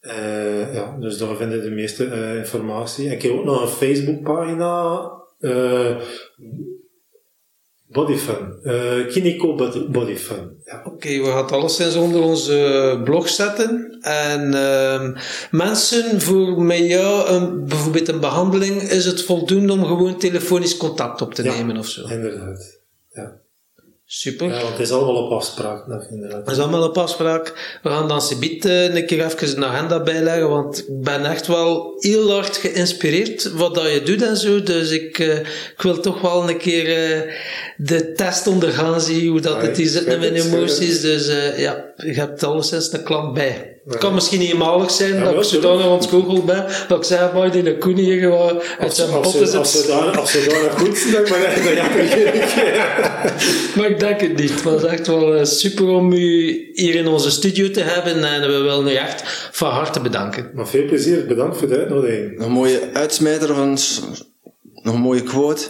Uh, ja, dus daar vinden je de meeste uh, informatie. En ik heb ook nog een Facebookpagina, uh, Bodyfun. Uh, Kineko Bodyfun. Ja. Oké, okay, we gaan het alleszins onder onze blog zetten. En uh, mensen, voor met jou een, bijvoorbeeld een behandeling, is het voldoende om gewoon telefonisch contact op te ja, nemen of zo? inderdaad. Super. Ja, want het is allemaal op afspraak. Dat inderdaad. Dat is allemaal op afspraak. We gaan dan Sibit uh, een keer even een agenda bijleggen, want ik ben echt wel heel hard geïnspireerd wat dat je doet en zo. Dus ik, uh, ik wil toch wel een keer uh, de test ondergaan, zien hoe dat Ah, het is schijt met mijn het, emoties. Dus ja, je hebt alleszins een klant bij. Het kan misschien niet eenmalig zijn Ja, dat ik zodanig ontgoocheld ben, dat ik zeg, maar die Koen hier gewoon uit Als, zijn botten zit. daar, als daar goed dan maar dan ja, Maar ik denk het niet. Het was echt wel eh, super om u hier in onze studio te hebben en we willen u echt van harte bedanken. Maar veel plezier, bedankt voor de uitnodiging. Nog een mooie uitsmijter s- nog een mooie quote.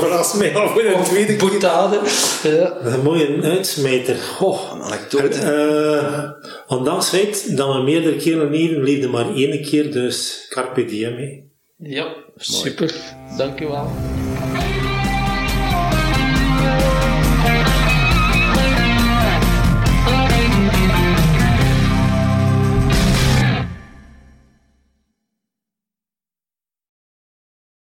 Verras mij af voor de tweede keer. Boetade. Ja. Een mooie uitsmijter. Goh. Een anekdote. Eh, ondanks het feit dat we meerdere keren leven, leefde maar één keer, dus carpe diem. hè. ja, super. Dank u wel.